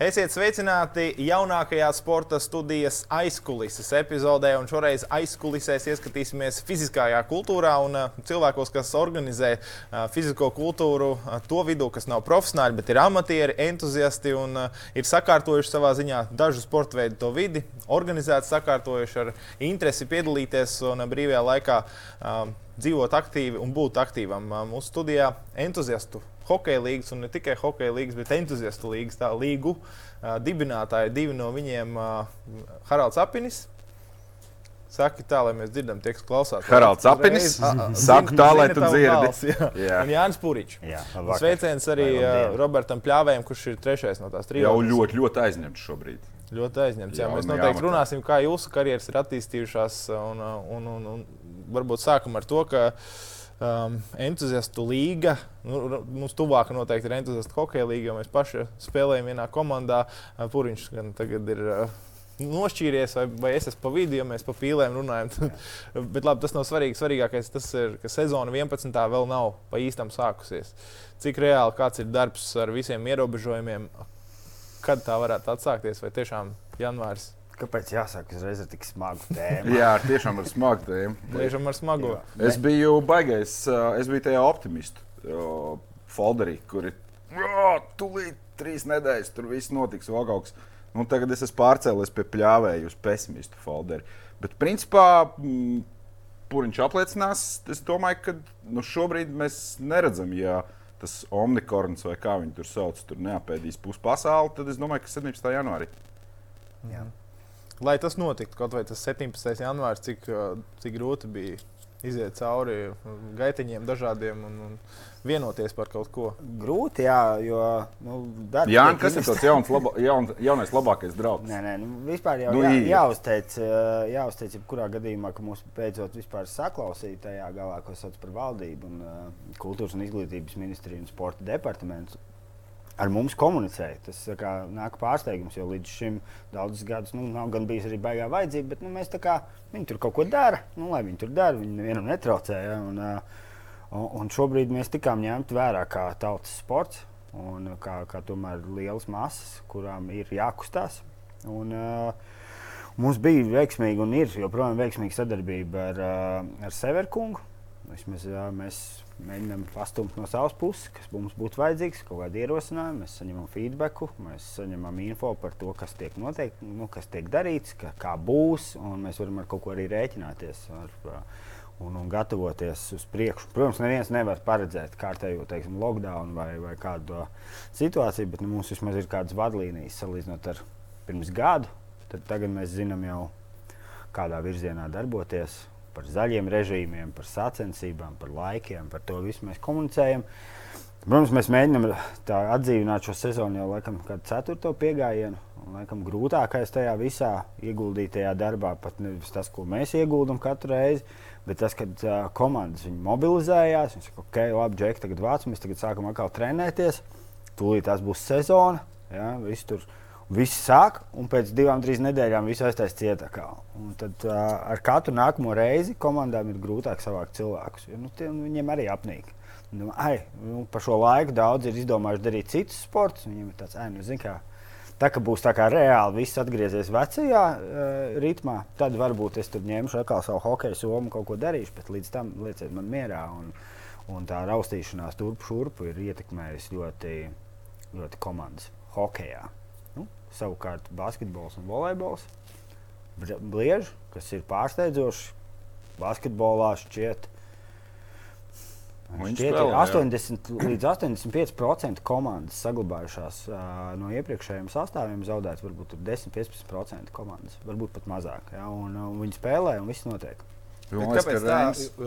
Esiet sveicināti jaunākajā sporta studijas aizkulises epizodē. Šoreiz aizkulisēs ieskatīsimies fiziskajā kultūrā un uh, cilvēkos, kas organizē uh, fizisko kultūru uh, to vidū, kas nav profesionāļi, bet ir amatieri, entuziasti un ir sakārtojuši savā ziņā dažu sporta veidu to vidi, organizēti, sakārtojuši ar interesi piedalīties un brīvajā laikā dzīvot aktīvi un būt aktīvam. Mūsu studijā entuziastu hokeja līnijas, un ne tikai hokeja līnijas, bet entuziastu līnijas, tā līgu dibinātāji. Divi no viņiem Haralds Apinis. Saki tā, lai mēs dzirdam, tie, kas klausās. Haralds Apinis. Saku tā, lai tu dzirdi. Jā. jā. Un Jānis Puričs. Sveiciens arī uh, Robertam Pļāvējam, kurš ir trešais no tās trīs. Jau ļoti, ļoti aizņemts šobrīd. Ļoti aizņemts. Jā, jā, mēs noteikti jāmatā. runāsim, kā jūsu karjeras ir attīstījušās. Un, un, un, un varbūt sākam ar to, ka um, entuziastu līga. Nu, mums tuvāk noteikti ir entuziastu hokeja līga, jo mēs paši spēlējam vienā komandā. Puriņš gan tagad ir. Uh, Nošķīries, vai, vai es esmu pa vidu, ja mēs pa pīlēm runājam. Bet labi, tas nav svarīgi. Svarīgākais tas ir, ka sezona 11. vēl nav pa īstam sākusies. Cik reāli kāds ir darbs ar visiem ierobežojumiem, kad tā varētu atsākties, vai tiešām janvāris Kāpēc jāsaka uzreiz ar tik smagu tēmu? Jā, tiešām ar smagu tēmu. Tiešām ar smagu. Jā. Es biju baigais, es biju tajā optimistu folderī, kur ir tūlīt trīs nedēļas, tur viss notiks, vēl kaut kas. Nu, tagad es esmu pārcēlies pie pļāvēju uz pesimistu folderi. Bet, principā, m, puriņš apliecinās, es domāju, ka nu, šobrīd mēs neredzam, ja tas omnikorns vai kā viņi tur sauc, tur neapēdīs pusi pasauli, tad es domāju, ka 17. janvārī. Jā lai tas notiktu, kaut vai tas 17. janvārs, cik, cik grūti bija iziet cauri gaitiņiem dažādiem un, un vienoties par kaut ko. Grūti, jā, jo. Nu, jā, kas ir tas jauns, laba, jaun, jaunais, labākais draugs? Nē, nē, nu, vispār jau nu, jā, jāuzteic, jāuzteic, jebkurā gadījumā, ka mūs beidzot saklausīja tajā galā, ko sauc par valdību un kultūras un izglītības ministriju un sporta departamentu ar mums komunicēja. Tas kā, nāk pārsteigums, jo līdz šim daudzus gadus nu, nav gan bijis arī baigā vajadzība, bet nu, mēs kā, viņi tur kaut ko dara. Nu, lai viņi tur dara, viņi nevienam netraucē. Ja, un, un, šobrīd mēs tikām ņemti vērā kā tautas sports un kā, kā tomēr lielas masas, kurām ir jākustās. Un, Mums bija veiksmīga un ir joprojām veiksmīga sadarbība ar, ar Severkungu. Vismaz, jā, mēs mēģinām pastumt no savas puses, kas mums būtu vajadzīgs, kaut kāda ierosinājuma. Mēs saņemam feedback, mēs saņemam info par to, kas tiek, noteik, nu, kas tiek darīts, ka, kā būs, un mēs varam ar kaut ko arī rēķināties. Ar, Un, un gatavoties uz priekšu. Protams, neviens nevar paredzēt kārtējo teiksim, lockdown vai, vai kādu situāciju, bet nu, mums vismaz ir kādas vadlīnijas salīdzinot ar pirms gadu. Tad mēs zinām jau, kādā virzienā darboties par zaļiem režīmiem, par sacensībām, par laikiem, par to visu mēs komunicējam. Protams, mēs mēģinām atdzīvināt šo sezonu jau laikam kādu ceturto piegājienu. Laikam grūtākais tajā visā ieguldītajā darbā pat nevis tas, ko mēs ieguldām katru reizi, bet tas, kad uh, komandas mobilizējās. Viņi saka, ok, labi, Džek, tagad vāc, mēs tagad sākam atkal trenēties. Tūlīt tās būs sezona. Ja, viss tur Viss sāk, un pēc divām, trīs nedēļām viss aiztaisīs cietakā. Un tad uh, ar katru nākamo reizi komandām ir grūtāk savākt cilvēkus. Jo, nu, tie, nu, viņiem arī apnīk. Nu, ai, nu, pa šo laiku daudz ir izdomājuši darīt citus sportus. Viņiem ir tāds, ai, nu, zin, kā, tā, ka būs tā kā reāli viss atgriezies vecajā uh, ritmā, tad varbūt es tur ņemšu atkal savu hokeja somu, kaut ko darīšu, bet līdz tam lieciet man mierā. Un, un tā raustīšanās turp šurpu ir ietekmējusi ļoti, ļoti komandas hokeja. Savukārt basketbols un volejbols blieži, kas ir pārsteidzoši. Basketbolā šķiet, šķiet spēlē, 80 jā. līdz 85% komandas saglabājušās uh, no iepriekšējiem sastāviem. Zaudēts varbūt 10-15% komandas, varbūt pat mazāk. Ja, un, un viņi spēlē un viss notiek. Kāpēc tā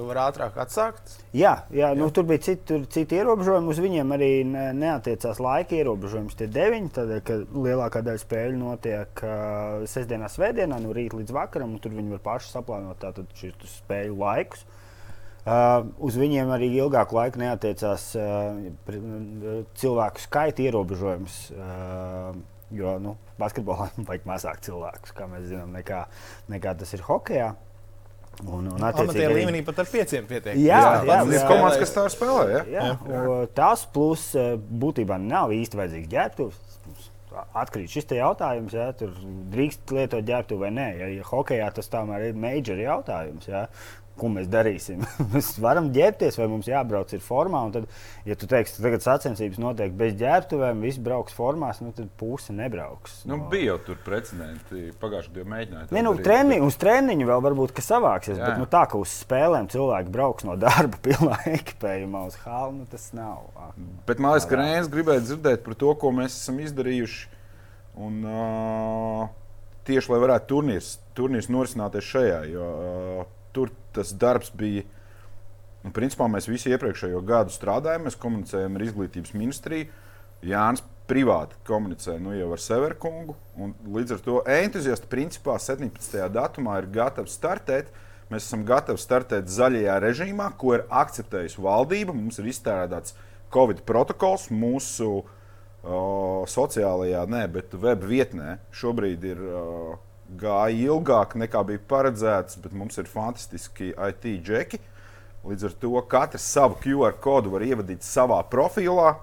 var ātrāk atsākt? Jā, jā, nu, jā. tur bija citi, tur, citi ierobežojumi. Uz viņiem arī ne, neatiecās laika ierobežojums. Tie deviņi, tādēļ, ka lielākā daļa spēļu notiek uh, sestdienā, svētdienā, no rīta līdz vakaram. Tur viņi var paši saplānot šīs spēļu laikus. Uh, uz viņiem arī ilgāku laiku neatiecās uh, cilvēku skaita ierobežojums. Uh, jo nu, basketbolā vajag mazāk cilvēku, kā mēs zinām, nekā, nekā tas ir hokeja. Un, un amatieru līmenī pat ar pieciem pietiek. Jā, jā, jā, jā, jā komandas, kas tā spēlē. Jā? Jā, jā. Tas plus eh, būtībā nav īsti vajadzīgs ģērbtuves. atkrīt šis jautājums, ja tur drīkst lietot ģērbtu vai nē. Ja, ja hokeja tas tomēr ir major jautājums. Ja, ko mēs darīsim. mēs varam ģērbties, vai mums jābrauc ir formā. Tad, ja tu teiksi, ka tagad sacensības notiek bez ģērbtuvēm, visi brauks formās, nu, tad puse nebrauks. Nu, no... Bija jau tur precedenti. Pagājušajā gadā mēģināja. Ne, nu, treni, uz treniņu vēl varbūt savāksies, Jā. bet nu, tā, ka uz spēlēm cilvēki brauks no darba pilnā ekipējumā uz hālu, nu, tas nav. Ah, bet man liekas, ka Rēns gribēja dzirdēt par to, ko mēs esam izdarījuši. Un, uh, tieši lai varētu turnīrs, turnīrs norisināties šajā. Jo, uh, tur tas darbs bija. Nu, principā mēs visi iepriekšējo gadu strādājam, mēs komunicējam ar izglītības ministriju. Jānis privāti komunicē nu, jau ar Severkungu. Līdz ar to entuziasti principā 17. datumā ir gatavi startēt. Mēs esam gatavi startēt zaļajā režīmā, ko ir akceptējusi valdība. Mums ir izstrādāts Covid protokols mūsu uh, sociālajā, ne, bet web vietnē. Šobrīd ir uh, gāja ilgāk nekā bija paredzēts, bet mums ir fantastiski IT džeki. Līdz ar to katrs savu QR kodu var ievadīt savā profilā.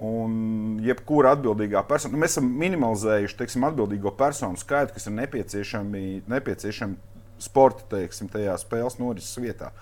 Un jebkura atbildīgā persona, nu, mēs esam minimalizējuši teiksim, atbildīgo personu skaitu, kas ir nepieciešami, nepieciešami sporta teiksim, tajā spēles norises vietā.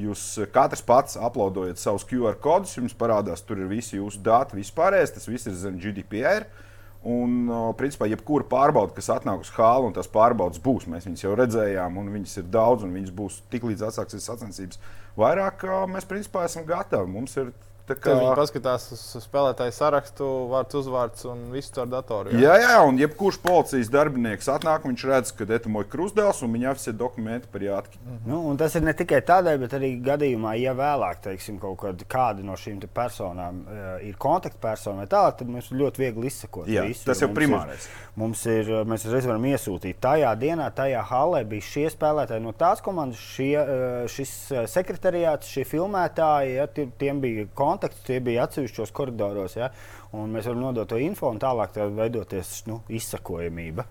Jūs katrs pats uploadojat savus QR kodus, jums parādās, tur ir visi jūsu dati, vispārējais, tas viss ir zem GDPR. Uh, Un, principā, jebkura pārbauda, kas atnāk uz hālu, un tās pārbaudas būs, mēs viņus jau redzējām, un viņas ir daudz, un viņas būs tik līdz atsāksies sacensības. Vairāk mēs, principā, esam gatavi. Mums ir Tā kā viņi paskatās uz spēlētāju sarakstu, vārds, uzvārds un visu ar datoru. Jā, jā, jā un jebkurš policijas darbinieks atnāk, viņš redz, ka etamoja krustdēls un viņa oficiāli dokumenti par jātki. Mm -hmm. nu, tas ir ne tikai tādēļ, bet arī gadījumā, ja vēlāk, teiksim, kaut kāda no šīm personām uh, ir kontaktpersona vai tālāk, tad mums ļoti viegli izsekot jā, visu. Tas jau primārais. Mums ir, mēs reiz varam iesūtīt tajā dienā, tajā halē bija šie spēlētāji no tās komandas, šie, uh, šis sekretariāts, šie filmētāji, ja, tiem bija kontakti kontaktus, tie bija atsevišķos koridoros. Ja? Mēs varam nodot to info un tālāk tā veidoties nu, izsakojamība,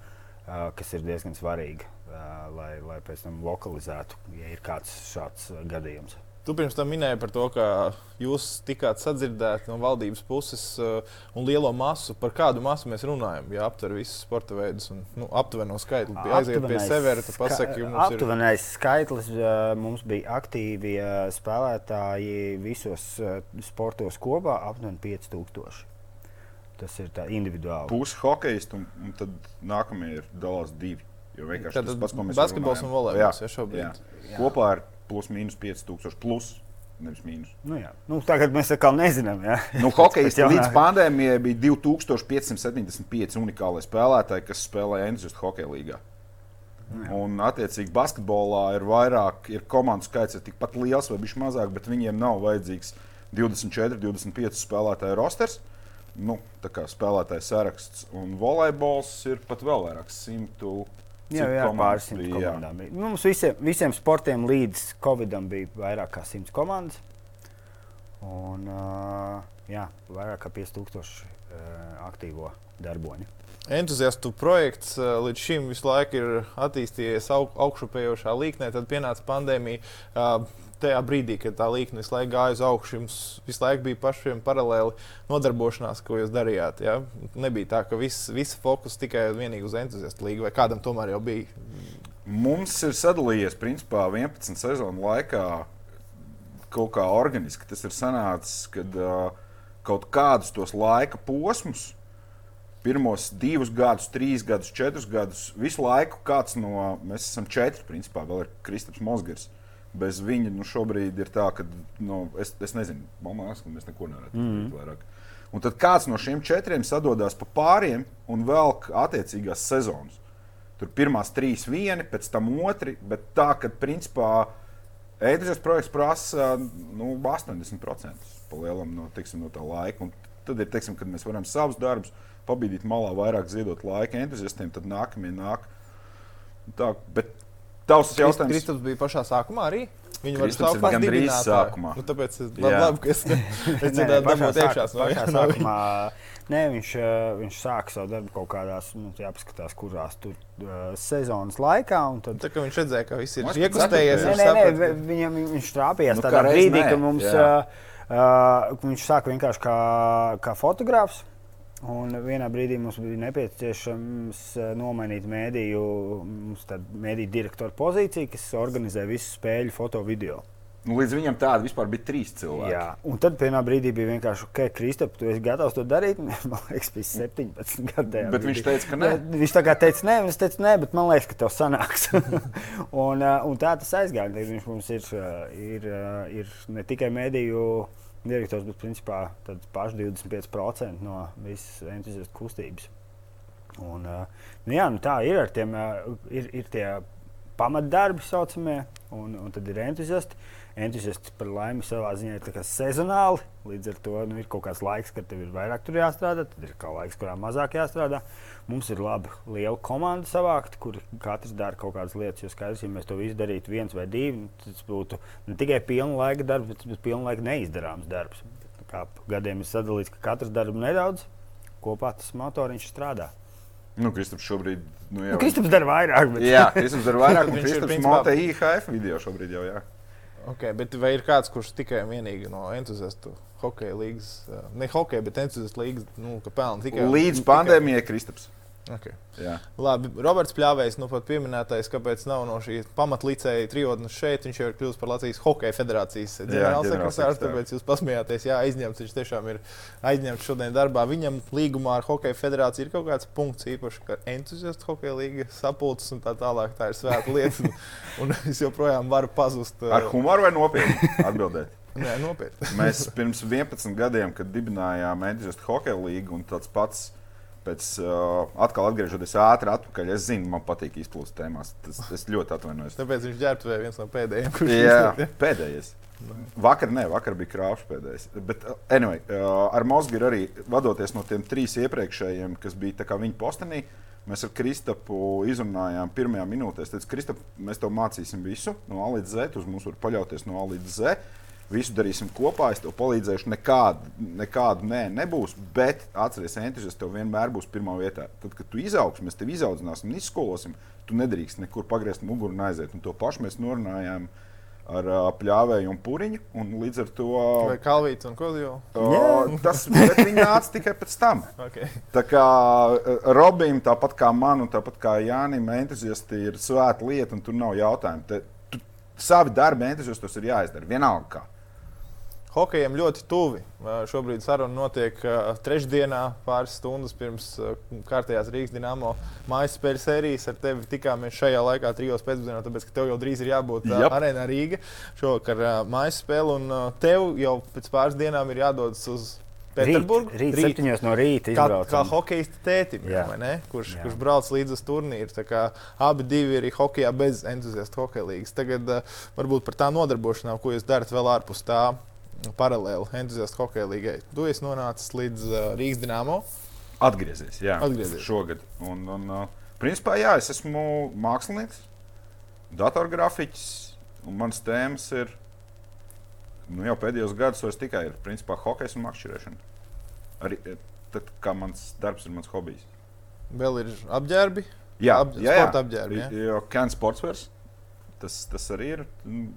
kas ir diezgan svarīga, lai, lai pēc tam lokalizētu, ja ir kāds šāds gadījums. Tu pirms tam minēji par to, ka jūs tikāt sadzirdēti no valdības puses uh, un lielo masu. Par kādu masu mēs runājam? Ja aptver visus sporta veidus un nu, aptuveno skaitli. Pie, aiziet pie sevis, tad pasaki, jums ir. Aptuvenais skaitlis uh, mums bija aktīvi uh, spēlētāji visos sportos kopā aptuveni 5000. Tas ir tā individuāli. Pusi hokeja, un, un tad nākamie ir dalās divi. Jo vienkārši tas pats, ko mēs basketbols un volejbols ja šobrīd. Jā. Jā. Kopā ar plus mīnus 5000. Plus. Nevis mīnus. Nu, jā. nu, tagad mēs atkal nezinām. Ja? Nu, Hokejs līdz pandēmijai bija 2575 unikāli spēlētāji, kas spēlēja entuziastu hokeja līgā. Nu, jā. Un, attiecīgi, basketbolā ir vairāk, ir komandu skaits ir tikpat liels vai viņš mazāk, bet viņiem nav vajadzīgs 24, 25 spēlētāju rosters. Nu, tā kā spēlētāju saraksts un volejbols ir pat vēl vairāk, 100. Jā, jā pāris simt komandām. Bija. Nu, mums visiem, visiem sportiem līdz Covidam bija vairāk kā simts komandas. Un, uh, jā, vairāk kā 5000 uh, aktīvo darboņu. Entuziastu projekts līdz šim visu laiku ir attīstījies aug, augšupējošā līknē, tad pienāca pandēmija. Uh, tajā brīdī, kad tā līnija visu laiku gāja uz augšu, jums visu laiku bija pašiem paralēli nodarbošanās, ko jūs darījāt. Ja? Nebija tā, ka viss, visa fokus tikai un vienīgi uz entuziastu līgu, vai kādam tomēr jau bija. Mums ir sadalījies principā 11 sezonu laikā kaut kā organiski. Tas ir sanācis, kad uh, kaut kādus tos laika posmus. Pirmos divus gadus, trīs gadus, četrus gadus, visu laiku kāds no, mēs esam četri, principā, vēl ir Kristaps Mosgars. Uh, bez viņa nu, šobrīd ir tā, ka nu, es, es nezinu, man liekas, ka mēs neko nevaram mm -hmm. vairāk. Un tad kāds no šiem četriem sadodas pa pāriem un velk attiecīgās sezonas. Tur pirmās trīs vieni, pēc tam otri, bet tā, ka principā ēdrijas projekts prasa nu, 80% palielam no, teiksim, no tā laika. Un tad ir, teiksim, kad mēs varam savus darbus pabīdīt malā, vairāk ziedot laika entuziastiem, tad nākamie nāk. Tā, bet Tavs jautājums. Kristaps bija pašā sākumā arī. Viņu var saukt par gandrīz sākumā. Nu, tāpēc es labi, labi, ka es, es dzirdēju dabūt iekšās no pašā sākumā. Nē, viņš, eh, viņš sāka savu darbu kaut kādās, nu, jāpaskatās, kurās tur uh, sezonas laikā. Tad... Tā kā viņš redzēja, ka viss ir iekustējies. Nē, nē, nē, viņam, viņš trāpījās nu, tādā brīdī, nē. ka mums, uh, uh, viņš sāka vienkārši kā, kā fotogrāfs. Un vienā brīdī mums bija nepieciešams eh, nomainīt mēdīju, mēdīju direktoru pozīciju, kas organizē visu spēļu foto video. Nu, līdz viņam tādi vispār bija trīs cilvēki. Jā, un tad vienā brīdī bija vienkārši, ok, Kristap, tu esi gatavs to darīt. Man liekas, bija 17 gadi. Bet viņš teica, ka nē. Viņš tā kā teica, nē, es teicu, nē, bet man liekas, ka tev sanāks. un, uh, un tā tas aizgāja. Viņš mums ir, uh, ir, ir ne tikai mediju direktors, bet principā paši 25% no visas entuziastu kustības. Un, nu jā, nu tā ir ar tiem, ir, ir tie pamatdarbi, saucamie, un, un tad ir entuziasti entuziasti par laimi savā ziņā ir sezonāli. Līdz ar to nu, ir kaut kāds laiks, kad tev ir vairāk jāstrādā, tad ir kaut laiks, kurā mazāk jāstrādā. Mums ir laba, liela komanda savākt, kur katrs dara kaut kādas lietas. Jo skaidrs, ja mēs to visu darītu viens vai divi, tas būtu ne tikai pilna laika darbs, bet tas pilna laika neizdarāms darbs. Kā gadiem ir sadalīts, ka katrs dara nedaudz, kopā tas motoriņš strādā. Nu, Kristaps šobrīd. Nu, jā, nu, Kristaps dara vairāk. Bet... Jā, Kristaps dara vairāk. Principā... montē IHF video šobrīd jau. Jā. Okay, bet vai ir kāds, kurš tikai un vienīgi no entuziastu hokeja līnijas, ne hokeja, bet entuziastu līnijas, nu, ka pelna tikai līdz pandēmijai Kristaps? Okay. Jā. Labi, Roberts Pļāvējs, nu pat pieminētais, kāpēc nav no šīs pamatlicēja trijotnes šeit. Viņš jau ir kļuvis par Latvijas Hokeja federācijas ģenerālsekretārs, tāpēc jūs pasmējāties, jā, aizņemts. Viņš tiešām ir aizņemts šodien darbā. Viņam līgumā ar Hokeja federāciju ir kaut kāds punkts īpaši, ka entuziastu hokeja līga sapulces un tā tālāk. Tā ir svēta lieta, un, un es joprojām varu pazust. Ar humoru vai nopietni atbildēt? Nē, nopietni. Mēs pirms 11 gadiem, kad dibinājām entuziastu hokeja līgu un tāds pats Pēc uh, atkal atgriežoties ātri atpakaļ, es zinu, man patīk izplūst tēmās. Tas, es ļoti atvainojos. Tāpēc viņš ģērbtuvē viens no pēdējiem. Jā, izliet, pēdējais. Vakar, ne, vakar bija krāpšs pēdējais. Bet, uh, anyway, uh, ar Mosgiru arī vadoties no tiem trīs iepriekšējiem, kas bija viņa postenī, mēs ar Kristapu izrunājām pirmajā minūtē. Es teicu, Kristap, mēs tev mācīsim visu no A līdz Z, uz mums var paļauties no A līdz Z visu darīsim kopā, es tev palīdzēšu. Nekādu, nekādu nē, nebūs. Bet atcerieties, entuziasms tev vienmēr būs pirmā vietā. Tad, kad tu izaugsi, mēs tevi izaudzināsim un izskolosim. Tu nedrīkst nekur pagriezt muguru un aiziet. Un to pašu mēs norunājām ar uh, pļāvēju un puriņu. Un līdz ar to. Vai kalvīts un kodiju? Uh, tas nāca tikai pēc tam. Okay. Tā kā uh, Robim, tāpat kā man, un tāpat kā Jānim, entuziasti ir svēta lieta, un tur nav jautājumu. Te, tu, savi darbi entuziastos ir jāizdara vienalga. Kā. Hokejam ļoti tuvi. Šobrīd saruna notiek trešdienā, pāris stundas pirms kārtējās Rīgas dīnāmo mājas spēļu sērijas. Ar tevi tikāmies šajā laikā, trijos pēcpusdienā, tāpēc, ka tev jau drīz ir jābūt yep. arēnā Rīga. Šovakar mājas spēle, un tev jau pēc pāris dienām ir jādodas uz Pēterburgu. Rīt, rīt, rīt. no rīta izbraucam. Kā, kā hokeja tētim, jā. Jā, kurš, jā. kurš brauc līdz uz turnīru. Abi divi ir hokeja bez entuziasta hokeja līnijas. Tagad uh, varbūt par tā nodarbošanām, ko jūs darat vēl ārpus tā paralēli entuziastu hokeja līgai. Tu esi nonācis līdz uh, Rīgas dīnāmo. Atgriezies, jā, Atgriezies. šogad. Un, un, uh, principā, jā, es esmu mākslinieks, datorgrafiķis, un mans tēmas ir nu, jau pēdējos gados tikai ir principā hokejs un makšķerēšana. Arī eh, tad, kā mans darbs ir mans hobijs. Vēl ir apģērbi. Jā, Ap, jā, jā. apģērbi. Jā, jā Can Sportswear. Tas, tas arī ir mm,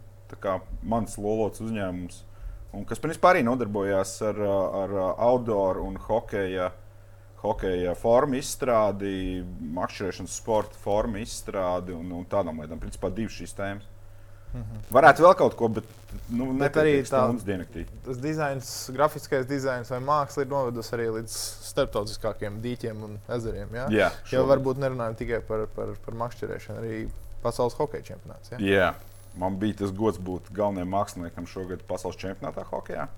mans lolots uzņēmums un kas principā arī nodarbojās ar, ar outdoor un hokeja, hokeja formu izstrādi, makšķerēšanas sporta formu izstrādi un, un tādām lietām. Principā divas šīs tēmas. Mm -hmm. Varētu vēl kaut ko, bet, nu, bet arī tāds - tas dizains, grafiskais dizains vai māksla ir novedusi arī līdz starptautiskākiem dīķiem un ezeriem. Ja? Jā, jau varbūt nerunājam tikai par, par, par makšķerēšanu, arī pasaules hokeja čempionāts. Ja? Jā. Man bija tas gods būt galvenajam māksliniekam šogad pasaules čempionātā hokeja.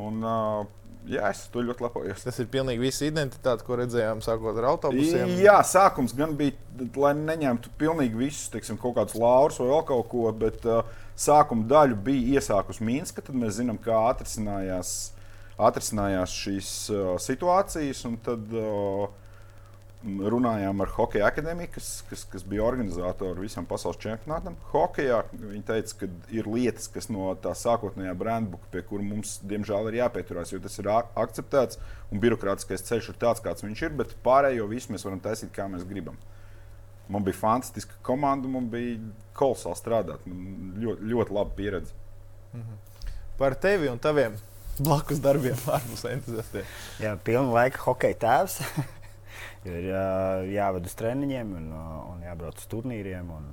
Un, uh, jā, es to ļoti lepojos. Tas ir pilnīgi viss identitāte, ko redzējām sākot ar autobusiem. Jā, sākums gan bija, lai neņemtu pilnīgi visus, teiksim, kaut kādus laurus vai vēl kaut ko, bet uh, sākuma daļu bija iesākusi Minska. Tad mēs zinām, kā atrisinājās, atrisinājās šīs uh, situācijas. Tad, uh, runājām ar Hokeja akadēmiju, kas, kas, kas bija organizatori visam pasaules čempionātam. Hokejā viņi teica, ka ir lietas, kas no tā sākotnējā brandbuka, pie kura mums diemžēl ir jāpieturās, jo tas ir akceptēts un birokrātiskais ceļš ir tāds, kāds viņš ir, bet pārējo visu mēs varam taisīt, kā mēs gribam. Man bija fantastiska komanda, man bija kolosāli strādāt. Man ļoti, ļoti laba pieredze. Mhm. Par tevi un taviem blakus darbiem, ārpus entuziastiem. Jā, pilna laika hokeja tēvs. ir jā, jāved uz treniņiem un, un jābrauc uz turnīriem. Un,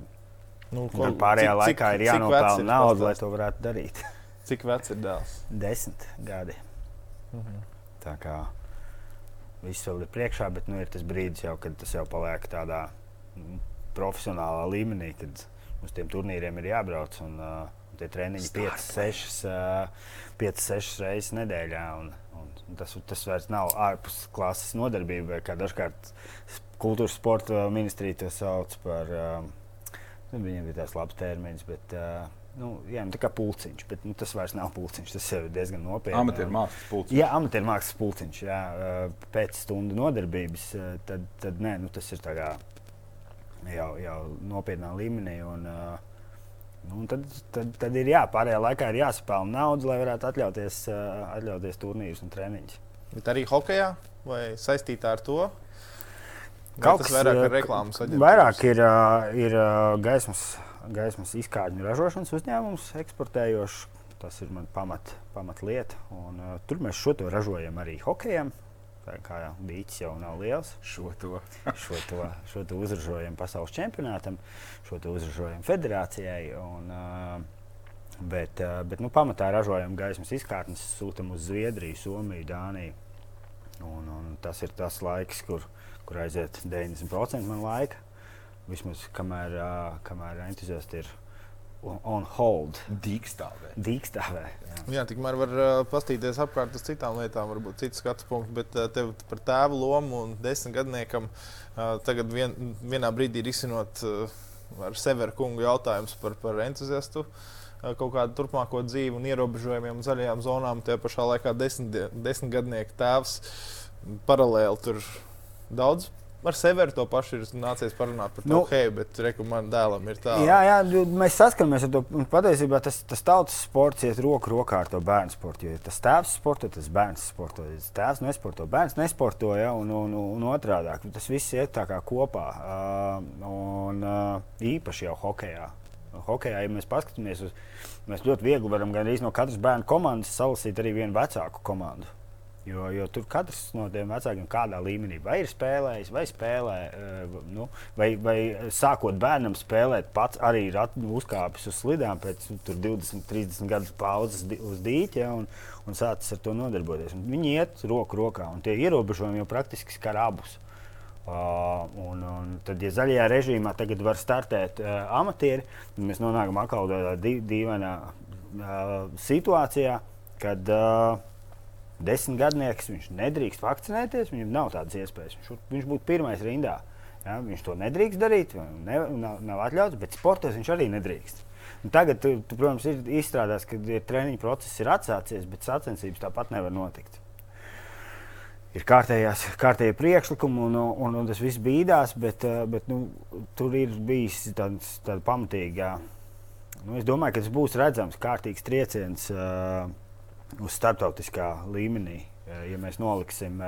nu, ko, un pārējā cik, laikā cik, ir jānopelna nauda, lai to varētu darīt. cik vecs ir dēls? Desmit gadi. Mhm. Tā kā viss vēl ir priekšā, bet nu, ir tas brīdis, jau, kad tas jau paliek tādā nu, profesionālā līmenī, kad uz tiem turnīriem ir jābrauc. Un, uh, tie treniņi 5-6 uh, reizes nedēļā. Un tas, tas vairs nav ārpus klases nodarbība, kā dažkārt kultūras sporta ministrija to sauc par. Uh, nu, viņiem bija tāds labs termins, bet uh, nu, jā, nu, tā kā pulciņš, bet nu, tas vairs nav pulciņš. Tas jau ir diezgan nopietni. Amatieru mākslas pulciņš. Jā, amatieru mākslas pulciņš. Jā, pēc stundu nodarbības tad, tad nē, nu, tas ir kā, jau, jau nopietnā līmenī. Un, nu, tad, tad, tad ir jā, pārējā laikā ir jāsapelna nauda, lai varētu atļauties, atļauties turnīrus un treniņus. Bet arī hokeja vai saistītā ar to? Kaut kas vairāk ir reklāmas aģentūras. Vairāk ir, ir gaismas gaismas izkārņu ražošanas uzņēmums, eksportējošs. Tas ir mans pamat, pamatlieta. Un, uh, tur mēs šo to ražojam arī hokejam. Tā kā dīķis jau nav liels. Šo to. šo, to, šo to uzražojam pasaules čempionātam, šo to uzražojam federācijai. Un, bet bet nu, pamatā ražojam gaismas izkārnes, sūtām uz Zviedriju, Somiju, Dāniju. Un, un tas ir tas laiks, kur, kur aiziet 90% no laika vismaz kamēr, kamēr entuziasti ir on hold. Dīkstāvē. Dīkstāvē jā. jā, tikmēr var uh, pastīties apkārt uz citām lietām, varbūt citu skatu punktu, bet uh, tev par tēvu lomu un desmitgadniekam uh, tagad vien, vienā brīdī risinot uh, ar Severu kungu jautājumus par, par entuziastu. Uh, kaut kādu turpmāko dzīvi un ierobežojumiem, zaļajām zonām. Tajā pašā laikā desmit, desmitgadnieku tēvs paralēli tur daudz Ar Severu to pašu ir nācies parunāt par to, nu, hei, bet reku man dēlam ir tā. Jā, jā, mēs saskaramies ar to. Patiesībā tas, tas tautas sports iet roku rokā ar to bērnu sportu. Jo tas tēvs sporto, tas bērns sporto. Tas tēvs nesporto, bērns nesporto, ja, un, un, un, un otrādi. Tas viss iet tā kā kopā. Uh, un uh, īpaši jau hokeja. Hokejā, ja mēs paskatāmies uz, mēs ļoti viegli varam gan arī no katras bērnu komandas salasīt arī vienu vecāku komandu. Jo, jo tur katrs no tiem vecākiem kādā līmenī vai ir spēlējis, vai spēlē, eh, nu, vai, vai sākot bērnam spēlēt, pats arī ir uzkāpis uz slidām pēc nu, 20, 30 gadu pauzes uz dīķa un, un sācis ar to nodarboties. Un viņi iet roku rokā, un tie ierobežojumi jau praktiski skar abus. Uh, un, un tad, ja zaļajā režīmā tagad var startēt uh, amatieri, tad mēs nonākam atkal tādā dīvainā uh, situācijā, kad uh, desmitgadnieks, viņš nedrīkst vakcinēties, viņam nav tādas iespējas. Viņš, viņš būtu pirmais rindā. Ja, viņš to nedrīkst darīt, ne, nav, nav atļauts, bet sportos viņš arī nedrīkst. Un tagad, tu, tu, protams, ir izstrādāts, ka ir treniņu process ir atsācies, bet sacensības tāpat nevar notikt. Ir kārtējās, kārtējie priekšlikumi, un, un, un tas viss bīdās, bet, bet nu, tur ir bijis tāds, tāds pamatīgs. Nu, es domāju, ka tas būs redzams, kārtīgs trieciens. Uh, uz starptautiskā līmenī. Ja mēs noliksim,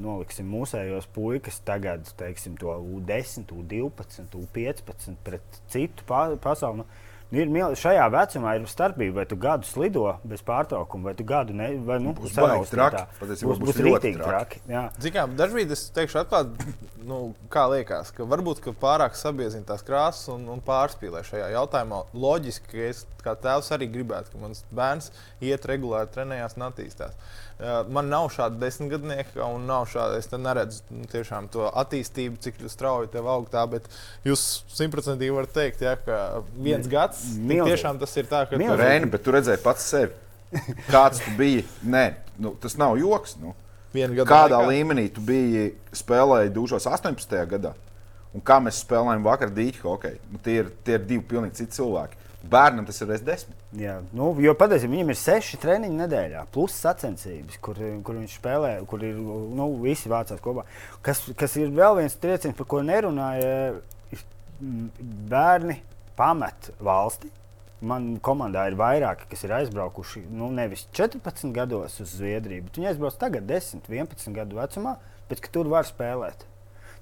noliksim mūsējos puikas, tagad teiksim, to U10, U12, U15 pret citu pasauli. Nu, Ir, šajā vecumā ir starpība, vai tu gadu slido bez pārtraukuma, vai tu gadu ne, vai, nu, būs traki. Būs, būs, būs rītīgi traki. traki. Kā, dažkārt es teikšu, atklāti, nu, kā liekas, ka varbūt ka pārāk sabiezina tās krāsas un, un pārspīlē šajā jautājumā. Loģiski, ka es kā tēvs arī gribētu, ka mans bērns iet regulāri trenējās un attīstās. Man nav šāda desmitgadnieka, un nav šāda, es neredzu nu, tiešām to attīstību, cik strauji tev aug tā, bet jūs simtprocentīgi varat teikt, ja, ka viens ne, gads tiešām tas ir tā, ka. Tu... Reini, bet tu redzēji pats sevi. Kāds tu biji? Nē, nu, tas nav joks. Nu. Kādā laikā. līmenī tu biji spēlējis 2018. gadā? Un kā mēs spēlējām vakar dīķi hokeju? Nu, tie, ir, tie ir divi pilnīgi citi cilvēki. Bērnam tas ir S10. Jā, nu, jo patiesībā viņam ir seši treniņi nedēļā, plus sacensības, kur, kur viņš spēlē, kur ir nu, visi vācās kopā. Kas, kas ir vēl viens trieciens, par ko nerunāja, ir bērni pamet valsti. Man komandā ir vairāki, kas ir aizbraukuši nu, nevis 14 gados uz Zviedriju, bet viņi aizbrauc tagad 10, 11 gadu vecumā, bet tur var spēlēt.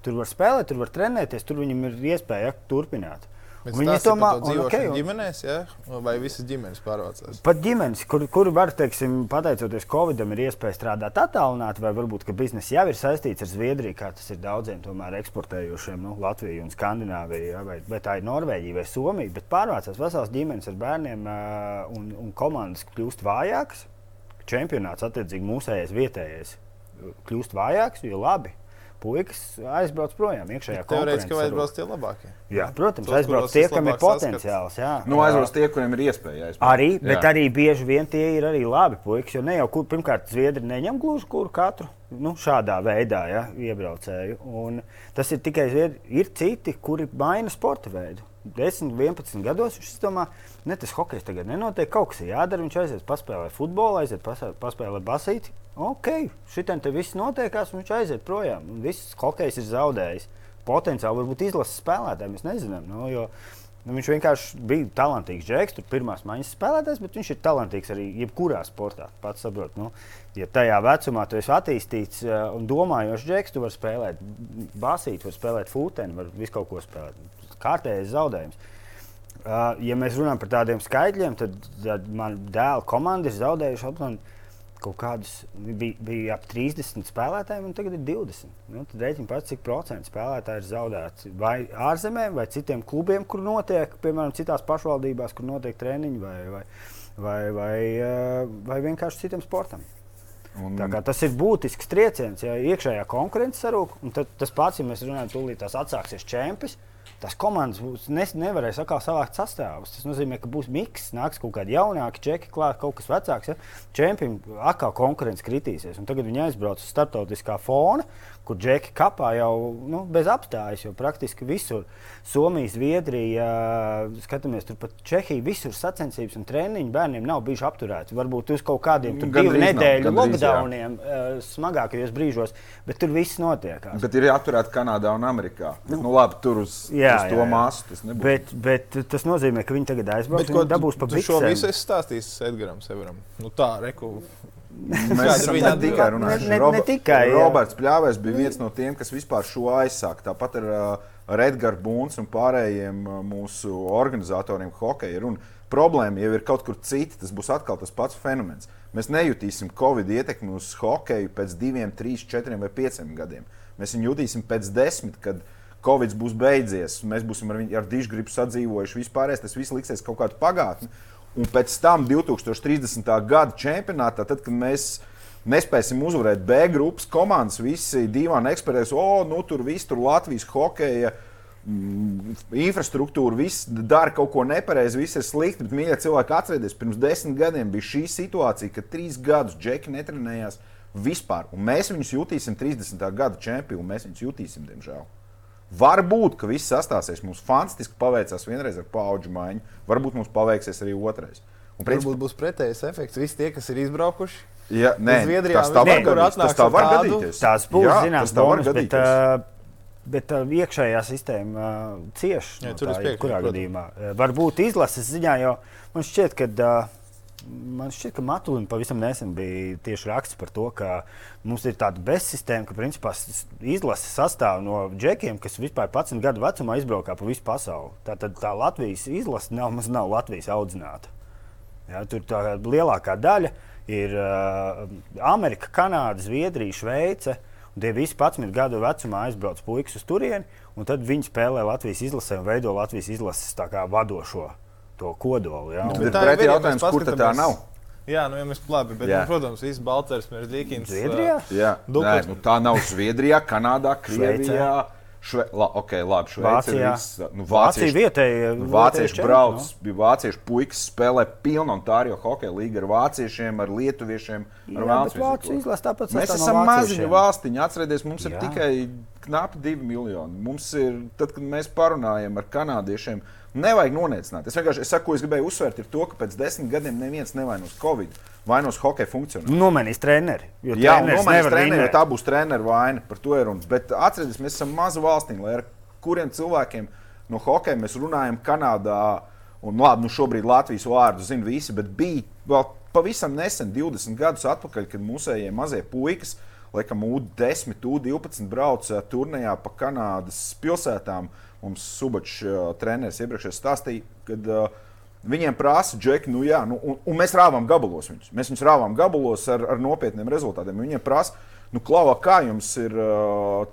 Tur var spēlēt, tur var trenēties, tur viņam ir iespēja turpināt. Viņi ka okay, ģimenēs, ja? vai visas ģimenes pārvācās? Pat ģimenes, kur, kur var, teiksim, pateicoties Covidam, ir iespēja strādāt attālināti, vai varbūt biznesa jau ir saistīts ar Zviedriju, kā tas ir daudziem tomēr eksportējušiem, nu, Latviju un Skandināviju, ja? vai, vai tā ir Norvēģija vai Somija. Bet pārvācās vesels ģimenes ar bērniem un, un komandas kļūst vājākas. Čempionāts attiecīgi mūsējais vietējais kļūst vājāks, jo labi puikas aizbrauc projām. Teorētiski jau aizbrauc tie labākie. Jā, protams, Tos, aizbrauc tie, kam ir potenciāls. Jā. Nu, aizbrauc tie, kuriem ir iespēja aizbraukt. Arī, bet jā. arī bieži vien tie ir arī labi puikas, jo ne jau, kur, pirmkārt, Zviedri neņem gluži kuru katru. Nu, šādā veidā ja, iebraucēju. Un tas ir tikai zviedri. Ir citi, kuri maina sporta veidu. 10, 11 gados viņš domā, ne tas hokejs tagad nenotiek. Kaut kas ir jādara. Viņš aiziet paspēlēt futbolu, aiziet paspēlēt basīti ok, šitien te viss notiekās, un viņš aiziet projām. Viss hokejs ir zaudējis. Potenciāli varbūt izlases spēlētājiem mēs nezinām. Nu, jo, Nu, viņš vienkārši bija talantīgs džeks, tur pirmās maiņas spēlētājs, bet viņš ir talantīgs arī jebkurā sportā. Pats saprot, nu, ja tajā vecumā tu esi attīstīts uh, un domājošs džeks, tu vari spēlēt basīti, vari spēlēt fūteni, vari visu kaut ko spēlēt. Kārtējais zaudējums. Uh, ja mēs runājam par tādiem skaitļiem, tad, tad man dēla komanda ir zaudējuši apmēram kaut kādus bija, bija ap 30 spēlētājiem, un tagad ir 20. Nu, tad rēķina pats, cik procentu spēlētāji ir zaudēti. Vai ārzemēm, vai citiem klubiem, kur notiek, piemēram, citās pašvaldībās, kur notiek treniņi, vai, vai, vai, vai, eh, vai vienkārši citam sportam. Un... Tas ir būtisks trieciens, ja iekšējā konkurence sarūk. Tas pats, ja mēs runājam, tūlīt tās atsāksies čempions tās komandas būs, ne, nevarēs atkal savākt sastāvus. Tas nozīmē, ka būs miks, nāks kaut kādi jaunāki, čeki klāt, kaut kas vecāks. Ja? Čempioni atkal konkurence kritīsies. Tagad viņi aizbrauc uz starptautiskā fona, kur džeki kapā jau nu, bez apstājas, jo praktiski visur Somija, Zviedrija, skatāmies, tur pat Čehija, visur sacensības un treniņi bērniem nav bijuši apturēti. Varbūt uz kaut kādiem divu nedēļu lockdowniem, smagākajos brīžos, bet tur viss notiek. Bet ir apturēti Kanādā un Amerikā. Nu, nu, labi, tur uz, jā, uz to māsu tas nebūs. Bet, bet tas nozīmē, ka viņi tagad aizbrauks un dabūs pa biksēm. Šo visu es stāstīšu Edgaram Severam. Nu, tā, reku. Mēs ne tikai. Ne, ne, ne tikai, Roberts Pļāvējs bija viens no tiem, kas vispār šo aizsāka. Tāpat ar, ar Edgars Bunts un pārējiem mūsu organizatoriem hokeja. Un problēma jau ir kaut kur cita. Tas būs atkal tas pats fenomens. Mēs nejutīsim Covid ietekmi uz hokeju pēc diviem, trīs, četriem vai pieciem gadiem. Mēs viņu jutīsim pēc desmit, kad Covid būs beidzies. Mēs būsim ar, ar dižgripu sadzīvojuši vispārējais. Tas viss liksies kaut kāda pagātne. Un pēc tam 2030. gada čempionātā, tad, kad mēs nespēsim uzvarēt B grupas komandas, visi divi eksperti, o, nu tur viss tur Latvijas hokeja. Mm, infrastruktūra, viss dara kaut ko nepareizi, viss ir slikti. Bet, mīļie cilvēki, atcerieties, pirms desmit gadiem bija šī situācija, kad trīs gadus džeki netrenējās vispār. Un mēs viņus jutīsim 30. gada čempionu, mēs viņus jutīsim, diemžēl. Varbūt, ka viss sastāsies. Mums fantastiski paveicās vienreiz ar paudžu maiņu. Varbūt mums paveiksies arī otrais. Un, principā, Varbūt būs pretējs efekts. Visi tie, kas ir izbraukuši, ja, nē, Zviedrijā, tas tā var gadīties. Tas tā var gadīties. Tās būs zināmas bonus, bet, uh, bet uh, iekšējā sistēma uh, cieš. Jā, no tā, kurā gadījumā. Uh, varbūt izlases ziņā, jo man šķiet, ka. Uh, Man šķiet, ka Matulim pavisam nesen bija tieši raksts par to, ka mums ir tāda bezsistēma, ka principā izlase sastāv no džekiem, kas vispār 11 gadu vecumā izbraukā pa visu pasauli. Tā tad tā Latvijas izlase nav, nav Latvijas audzināta. Ja, tur tā lielākā daļa ir uh, Amerika, Kanāda, Zviedrija, Šveice. Tie visi 11 gadu vecumā aizbrauc puikas uz turieni, un tad viņi spēlē Latvijas izlasē un veido Latvijas izlases vadošo to kodolu. Ja? Nu, bet bet pretī jautājums, kur tā nav? Jā, nu, ja mēs labi, bet, nu, protams, viss Balčers, Mērķis, Zviedrijā. Jā, Nē, nu, tā nav Zviedrijā, Kanādā, Krievijā. Šve, la, okay, labi, Vācijā. Viss, nu, vācieši, Vācija vietēji. Nu, vācieši brauc, no? bija vācieši puikas spēlē pilnu Ontārio hokeja līgu ar vāciešiem, ar lietuviešiem, ar vāciešiem. Mēs esam maziņa valstiņa, atcerieties, mums ir Jā. tikai knapi divi miljoni. Mums ir, tad, kad mēs parunājam ar kanādiešiem, Nevajag noniecināt. Es vienkārši es saku, ko es gribēju uzsvērt, ir to, ka pēc desmit gadiem neviens nevainos Covid, vainos hokeja funkcionāli. Nomainīs treneri. Jā, nomainīs treneri, jo tā būs treneru vaina. Par to ir runa. Bet atcerieties, mēs esam maza valstīm, lai ar kuriem cilvēkiem no hokeja mēs runājam Kanādā. Un, nu, labi, nu šobrīd Latvijas vārdu zina visi, bet bija vēl pavisam nesen, 20 gadus atpakaļ, kad mūsējie mazie puikas laikam, U10, U12 brauca turnīrā pa Kanādas pilsētām. Mums Subačs treneris iepriekšējā stāstīja, kad uh, Viņiem prasa, džeki, nu jā, nu, un, un mēs rāvām gabalos viņus. Mēs viņus rāvām gabalos ar, ar nopietniem rezultātiem. Viņiem prasa, nu, klau, kā jums ir,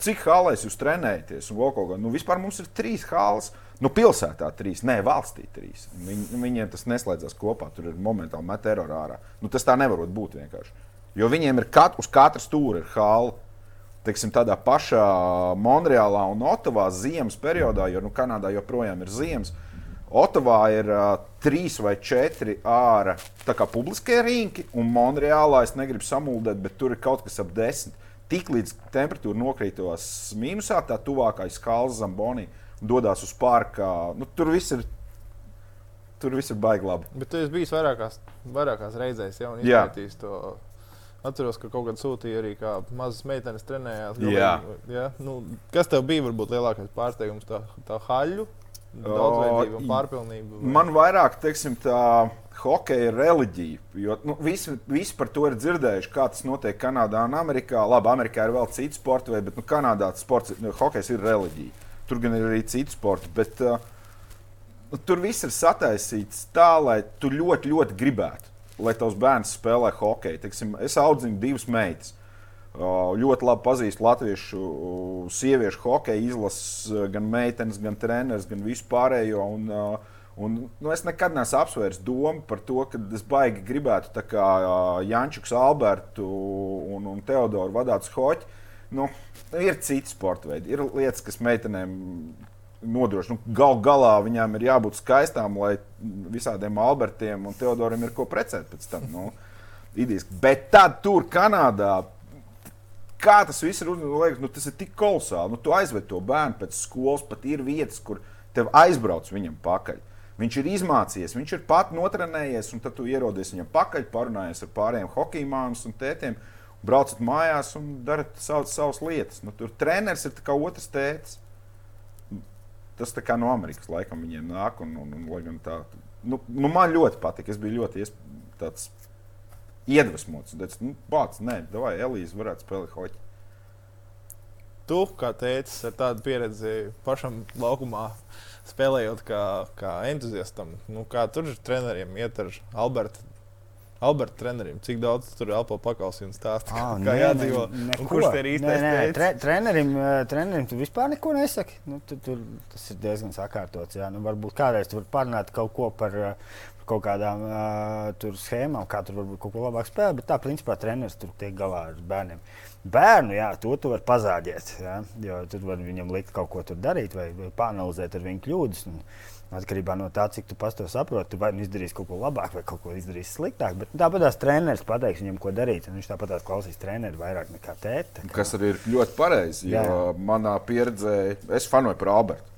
cik hālēs jūs trenējaties? Un, kaut, nu, vispār mums ir trīs hāles. Nu, pilsētā trīs, nē, valstī trīs. Viņ, viņiem tas neslēdzas kopā. Tur ir momentāli met terorā ārā. Nu, tas tā nevar būt vienkārši. Jo viņiem ir kat, uz katra stūra ir hāla. Teiksim, tādā pašā Monreālā un Otavā ziemas periodā, jo nu, Kanādā joprojām ir ziemas. Otavā ir uh, trīs vai četri ārā publiskie rīki, un Monreālā es negribu samuldēt, bet tur ir kaut kas ap desmit. Tiklīdz temperatūra nokrītos mīnusā, tā tuvākais kalns Zambonī dodas uz parka. Nu, tur viss ir. Tur viss ir baigi labi. Bet tu esi bijis vairākās, vairākās reizēs, jau izpētījis to. Atceros, ka kaut kad sūtīja arī, kā mazas meitenes trenējās. Galīgi, jā. jā? Nu, kas tev bija varbūt lielākais pārsteigums? Tā, tā haļu Daudzveidība un pārpilnība. Vai? Man vairāk, teiksim, tā hokeja ir reliģija. Jo nu, visi, visi par to ir dzirdējuši, kā tas notiek Kanādā un Amerikā. Labi, Amerikā ir vēl citi sporta veidi, bet nu, Kanādā sports, nu, hokejs ir reliģija. Tur gan ir arī citi sporti. Bet, uh, nu, tur viss ir sataisīts tā, lai tu ļoti, ļoti gribētu, lai tavs bērns spēlē hokeju. Teiksim, es audzinu divas meitas. Ļoti labi pazīstu latviešu sieviešu hokeja izlases, gan meitenes, gan treneris, gan vispārējo. Un, un, nu, es nekad neesmu apsvērs domu par to, ka es baigi gribētu kā Jančuks, Albertu un, un Teodoru vadāt hoķi. Nu, ir citi sporta veidi, ir lietas, kas meitenēm nodrošina. Nu, Galu galā viņām ir jābūt skaistām, lai visādiem Albertiem un Teodoram ir ko precēt pēc tam. Nu, Idiski. Bet tad tur Kanādā kā tas viss ir, liekas, nu, tas ir tik kolosāli. Nu, tu aizved to bērnu pēc skolas, pat ir vietas, kur tev aizbrauc viņam pakaļ. Viņš ir izmācījies, viņš ir pat notrenējies, un tad tu ierodies viņam pakaļ, parunājies ar pārējiem hockey māmas un tētiem, braucat mājās un darat savas, savas lietas. Nu, tur treneris ir kā otrs tēvs. Tas tā kā no Amerikas laikam viņiem nāk, un, un, un, un tā, nu, nu, man ļoti patīk. Es biju ļoti tāds iedvesmots. Teicu, nu, Bācis, nē, vai Elīze varētu spēlēt hoķi. Tu, kā teicis, ar tādu pieredzi pašam laukumā, spēlējot kā, kā entuziastam, nu, kā tur ir treneriem, iet ar Albertu. Alberta trenerim, cik daudz tur ir elpo pakalpojumu un stāstu? Ah, kā nē, jādzīvo? Ne, kurš te ir īstais? Nē, nē, tre, trenerim, trenerim tu vispār neko nesaki. Nu, tu, tu, tas ir diezgan sakārtots. Jā. Nu, varbūt kādreiz tu vari parunāt kaut ko par, kaut kādām uh, schēmām, kā tur varbūt kaut ko labāk spēlēt, bet tā principā treneris tur tiek galā ar bērniem. Bērnu, jā, to tu vari pazāģēt, jā, jo tur var viņam likt kaut ko darīt vai, vai panelizēt ar viņu kļūdas. Un, Atkarībā no tā, cik tu pats to saproti, tu vai nu izdarīsi kaut ko labāk, vai kaut ko izdarīsi sliktāk. Bet tāpat tās treneris pateiks viņam, ko darīt. Viņš tāpat tās klausīs treneri vairāk nekā tēta. Kā... Kas arī ir ļoti pareizi. Jo manā pieredzē es fanoju par Albertu.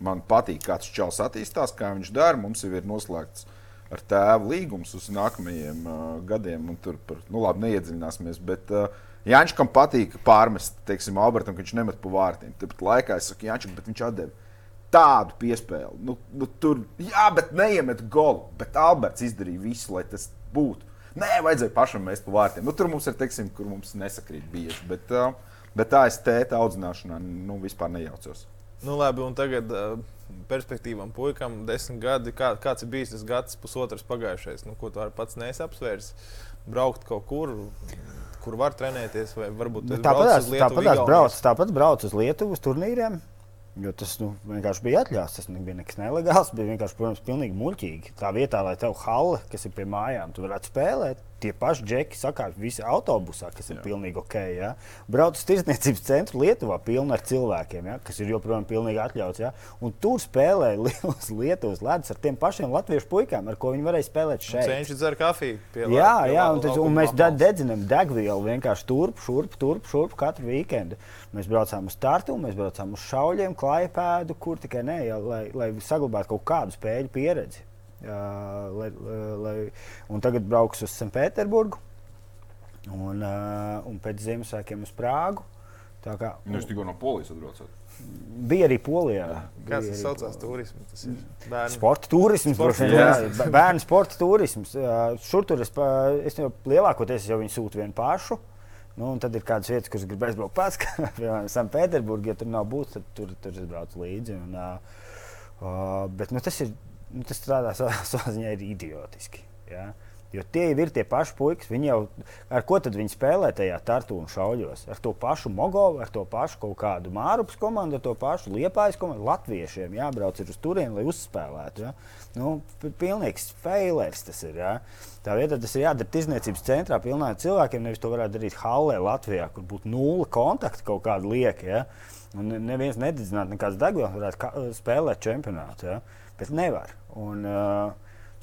Man patīk, kā tas čels attīstās, kā viņš dara. Mums jau ir noslēgts ar tēvu līgums uz nākamajiem uh, gadiem. Tur par, nu, labi, neiedziļināsimies. Bet, uh, Jānis, kam patīk pārmest, teiksim, Albertam, ka viņš nemet pa vārtiem. Tāpat laikā es saku, Jānis, bet viņš atdeva tādu piespēli. Nu, nu, tur, jā, bet neiemet golu. Bet Alberts izdarīja visu, lai tas būtu. Nē, vajadzēja pašam mest pa vārtiem. Nu, tur mums ir, teiksim, kur mums nesakrīt bieži. Bet, uh, bet tā es tēta audzināšanā nu, vispār nejaucos. Nu, labi, un tagad uh, perspektīvam, puikam, desmit gadi. Kā, kāds ir bijis tas gads, pusotrs pagājušais? Nu, ko tu pats neesi apsvērs? Braukt kaut kur, kur var trenēties, vai varbūt nu, tāpat tāpat brauc, tāpat brauc uz Lietuvu uz turnīriem. Jo tas nu, vienkārši bija atļauts. Tas nebija nekas nelegāls. Bija vienkārši, protams, pilnīgi muļķīgi. Tā vietā, lai tev halle, kas ir pie mājām, tu varētu spēlēt, tie paši džeki sakās, visi autobusā, kas ir jā. pilnīgi ok. Ja? Brauc uz tirdzniecības centru Lietuvā, pilni ar cilvēkiem, ja? kas ir joprojām pilnīgi atļauts. Ja? Un tur spēlē liels Lietuvas ledus ar tiem pašiem latviešu puikām, ar ko viņi varēja spēlēt šeit. Viņš dzer kafiju. Pie jā, pie jā, un, tas, un mēs dedzinām degvielu vienkārši turp, šurp, turp, šurp katru weekendu. Mēs braucām uz startu, mēs braucām uz šauļiem, klājpēdu, kur tikai ne, ja, lai, lai saglabātu kaut kādu spēļu pieredzi. Lai, lai, un tagad brauks uz Sanktpēterburgu un, un pēc Ziemassvētkiem uz Prāgu. Tā kā, un, Jūs tikko no Polijas atbraucat? Bija arī Polijā. Kāds tas saucās? Turisms. Tas ir bērnu sporta turisms. Sporta, jā, bērnu sporta turisms. Šur tur es, es jau lielākoties jau viņu sūtu vienu pašu. Nu, tad ir kādas vietas, kuras grib aizbraukt pats, piemēram, Sanktpēterburgā. Ja tur nav būtis, tad tur, tur es braucu līdzi. Un, uh, bet nu, tas, ir, nu, tas strādā savā ziņā ir idiotiski. Ja? Jo tie jau ir tie paši puikas. Viņi jau ar ko tad viņi spēlē tajā tartu un šauļos? Ar to pašu Mogovu, ar to pašu kaut kādu Mārupas komandu, ar to pašu Liepājas komandu. Latviešiem jābrauc uz turieni, lai uzspēlētu. Ja? Nu, pilnīgs failers tas ir. Ja? Tā vietā tas ir jādara tirzniecības centrā pilnā cilvēkiem. Nevis to varētu darīt Hallē, Latvijā, kur būtu nulle kontakta kaut kāda lieka. Ja? Un neviens nededzinātu nekādas degvielas, varētu spēlēt čempionātu. Ja? Bet nevar. Un, uh,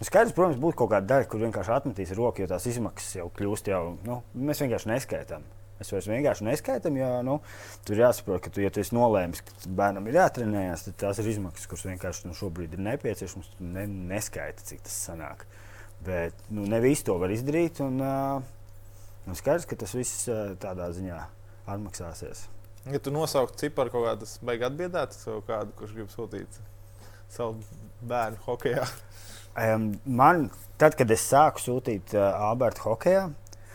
skaidrs, protams, būtu kaut kāda daļa, kur vienkārši atmetīs roku, jo tās izmaksas jau kļūst jau. Nu, mēs vienkārši neskaitām. Mēs vairs vienkārši neskaitām, jo nu, tur jāsaprot, ka, tu, ja tu esi nolēmis, ka bērnam ir jātrenējas, tad tās ir izmaksas, kuras vienkārši nu, šobrīd ir nepieciešamas. Ne, neskaiti, cik tas sanāk. Bet nu, ne visi to var izdarīt. Un, uh, nu, skaidrs, ka tas viss uh, tādā ziņā atmaksāsies. Ja tu nosauktu ciparu kaut kādas beigas atbiedētas, kādu, kurš grib sūtīt savu bērnu hokeja. Um, man, tad, kad es sāku sūtīt uh, Alberta hokeja,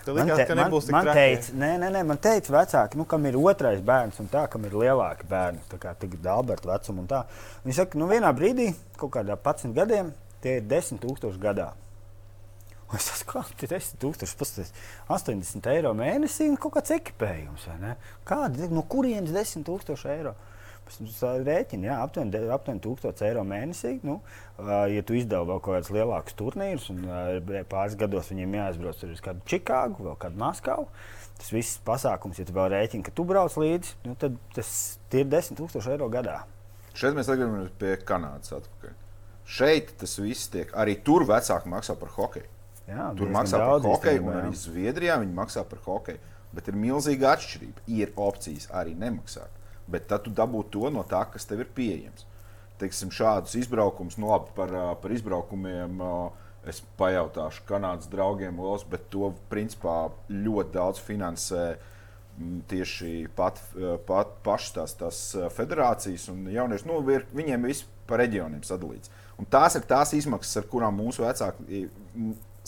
man, te, man, man teica, nē, nē, nē, man teica, vecāki, nu, kam ir otrais bērns un tā, kam ir lielāki bērni, tā kā tagad Alberta vecuma un tā. Viņi saka, nu, vienā brīdī, kaut kādā 11 gadiem, tie ir 10 tūkstoši gadā. Un es saprotu, tas ir 10 000, 80 eiro mēnesī un kaut kāds ekipējums. Kāda, no kurienes 10 000 eiro? Rēķini, jā, aptuveni, aptuveni 1000 eiro mēnesī. Nu, ja tu izdevā vēl kaut kādus lielākus turnīrus, un pāris gados viņiem jāaizbrauc uz kādu Čikāgu, vēl kādu Maskavu, tas viss pasākums, ja tu vēl rēķini, ka tu brauc līdzi, nu, tad tas ir 10 000 eiro gadā. Šeit mēs atgriežamies pie Kanādas atpakaļ. Šeit tas viss tiek, arī tur vecāki maksā par hokeju. Jā, tur maksā par hokeju, un arī Zviedrijā viņi maksā par hokeju. Bet ir milzīga atšķirība. Ir opcijas arī nemaksāt bet tad tu dabū to no tā, kas tev ir pieejams. Teiksim, šādus izbraukumus, nu, labi, par, par izbraukumiem es pajautāšu Kanādas draugiem, Los, bet to principā ļoti daudz finansē tieši pat, pat pašas tās, tās federācijas un jaunieši. Nu, ir, viņiem viss pa reģioniem sadalīts. Un tās ir tās izmaksas, ar kurām mūsu vecāki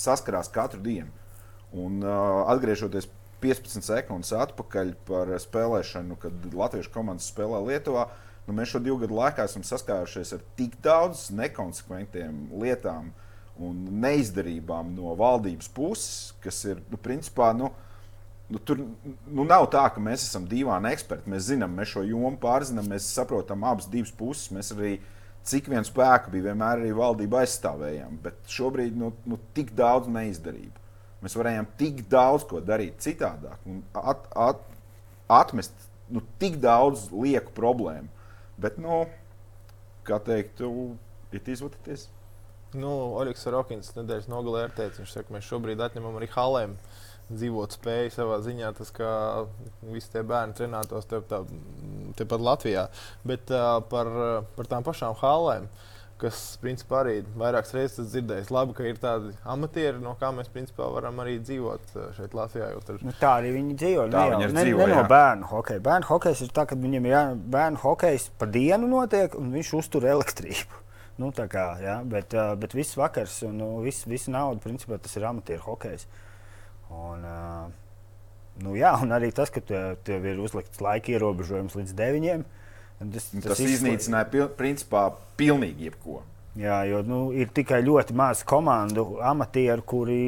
saskarās katru dienu. Un, uh, atgriežoties 15 sekundes atpakaļ par spēlēšanu, kad Latvijas komandas spēlē Lietuvā. Nu, mēs šo divu gadu laikā esam saskārušies ar tik daudz nekonsekventiem lietām un neizdarībām no valdības puses, kas ir nu, principā. Nu, Nu, tur nu, nav tā, ka mēs esam dīvaini eksperti. Mēs zinām, mēs šo jomu pārzinām, mēs saprotam abas puses. Mēs arī cik vien spēku bija, vienmēr arī valdība aizstāvējām. Bet šobrīd nu, nu, tik daudz neizdarību. Mēs varējām tik daudz ko darīt citādāk un at, at, atmest nu, tik daudz lieku problēmu. Bet, nu, kā teikt, ir izvērties. Nu, Oļegs Rokins nedēļas nogalē ir teicis, viņš saka, mēs šobrīd atņemam arī halēm dzīvot spēju savā ziņā, tas kā visi tie bērni trenētos tepat te Latvijā. Bet uh, par, par tām pašām halēm. Uh, kas principā arī vairākas reizes dzirdējis. Labi, ka ir tādi amatieri, no kā mēs principā varam arī dzīvot eh, šeit Latvijā. Tur... Nu, tā arī viņi dzīvo. Tā ne, viņi ne, dzīvo, ne no bērnu hokeja. Bērnu hokejs ir tā, ka viņiem ir jā, bērnu hokejs pa dienu notiek un viņš uztur elektrību. Nu, kā, jā, bet, uh, bet viss vakars un nu, viss, visa nauda, principā tas ir amatieru hokejs. Un, uh, nu, jā, un arī tas, ka tev, tev ir uzlikts laika ierobežojums līdz deviņiem. Tas, tas, tas iznīcināja pil, principā pilnīgi jebko. Jā, jo nu, ir tikai ļoti maz komandu, amatieru, kuri,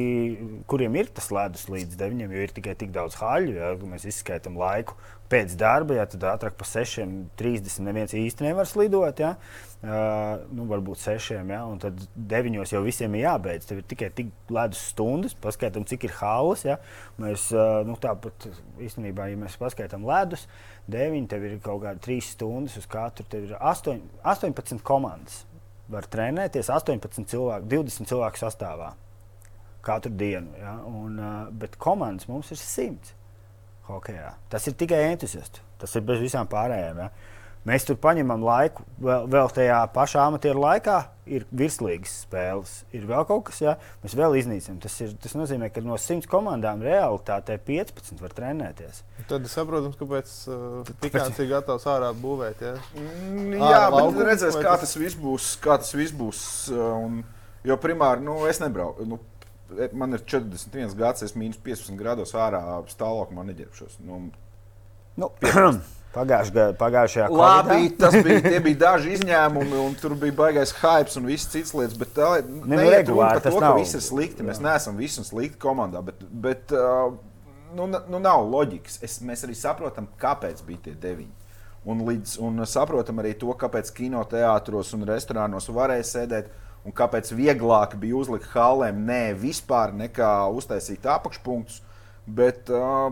kuriem ir tas ledus līdz 9, jo ir tikai tik daudz haļu. Ja mēs izskaitām laiku pēc darba, ja tad ātrāk par 6.30 neviens īsti nevar slidot. Ja? Uh, nu, varbūt sešiem, ja? un tad deviņos jau visiem ir jābeidz. Tev ir tikai tik ledus stundas, paskaidām, cik ir halas. Ja? Mēs uh, nu, tāpat īstenībā, ja mēs paskaidām ledus, deviņi tev ir kaut kādi trīs stundas uz katru. Tev ir 8, 18 komandas. Var trenēties 18 cilvēku, 20 cilvēku sastāvā katru dienu. Ja? Un, bet komandas mums ir 100 hokeja. Tas ir tikai entuziasts. Tas ir bez visām pārējām. Ja? Mēs tur paņemam laiku, vēl, vēl tajā pašā amatieru laikā ir virslīgas spēles. Ir vēl kaut kas, ja mēs vēl iznīcinām. Tas, ir, tas nozīmē, ka no 100 komandām realitātē 15 var trenēties. Tad saprotu, kāpēc uh, Pikāns ir gatavs ārā būvēt. Ja? Mm, jā, Ārā bet redzēs, kā tas viss būs. Kā tas viss būs uh, un, jo primāri nu, es nebraucu. Nu, man ir 41 gads, es mīnus 15 grados ārā stāvoklī, man neģērbšos. Nu, nu, Pagājušajā, pagājušajā Labi, tas bija, bija daži izņēmumi, un tur bija baisais hype un viss cits lietas. Bet tā ne, neiet runa par to, nav. viss ir slikti. Jā. Mēs neesam visi slikti komandā, bet, bet uh, nu, nu, nav loģikas. Es, mēs arī saprotam, kāpēc bija tie deviņi. Un, līdz, un saprotam arī to, kāpēc kinoteātros un restorānos varēja sēdēt. Un kāpēc vieglāk bija uzlikt halēm, ne vispār nekā uztaisīt apakšpunktus, bet uh,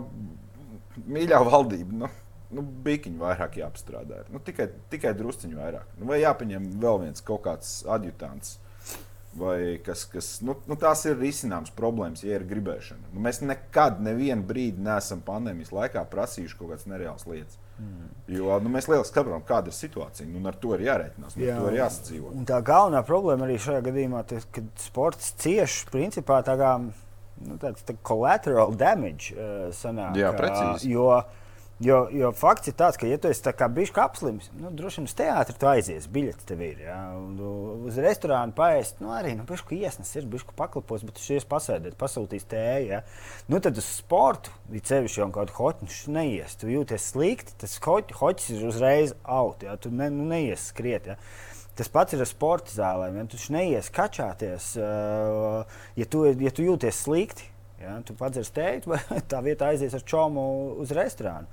mīļā valdība. Nu, nu, bišķiņu vairāk jāapstrādā. Nu, tikai, tikai drusciņu vairāk. Nu, vai jāpieņem vēl viens kaut kāds adjutants. Vai kas, kas, nu, nu, tās ir risināmas problēmas, ja ir gribēšana. Nu, mēs nekad, nevienu brīdi neesam pandēmijas laikā prasījuši kaut kādas nereālas lietas. Mm. Jo nu, mēs lieliski saprotam, kāda ir situācija. Nu, ar to ir jārēķinās, Jā, ar to ir jāsadzīvo. Un tā galvenā problēma arī šajā gadījumā ir, ka sports cieš principā tā kā nu, tāds tā collateral damage. Uh, sanāk, Jā, precīzi. Uh, jo, Jo, fakts ir tāds, ka, ja tu esi bijis apslims, nu, droši vien uz teātri tu aizies, biļets tev ir. Ja? Uz restorānu paēst, nu, arī nu, bišku iesnas, ir bišku paklapos, bet tu šies pasēdēt, pasūtīs tēju. Ja? Nu, tad uz sportu, ja cevišķi jau kādu hoķu neies, tu jūties slikti, tas hoķis ir uzreiz out, ja? tu ne, nu, neies skriet. Ja? Tas pats ir ar sporta zālēm. Ja? Tu neies kačāties, ja, tu, ja tu jūties slikti. Ja, tu padzers teikt, vai tā vietā aizies ar čomu uz restorānu.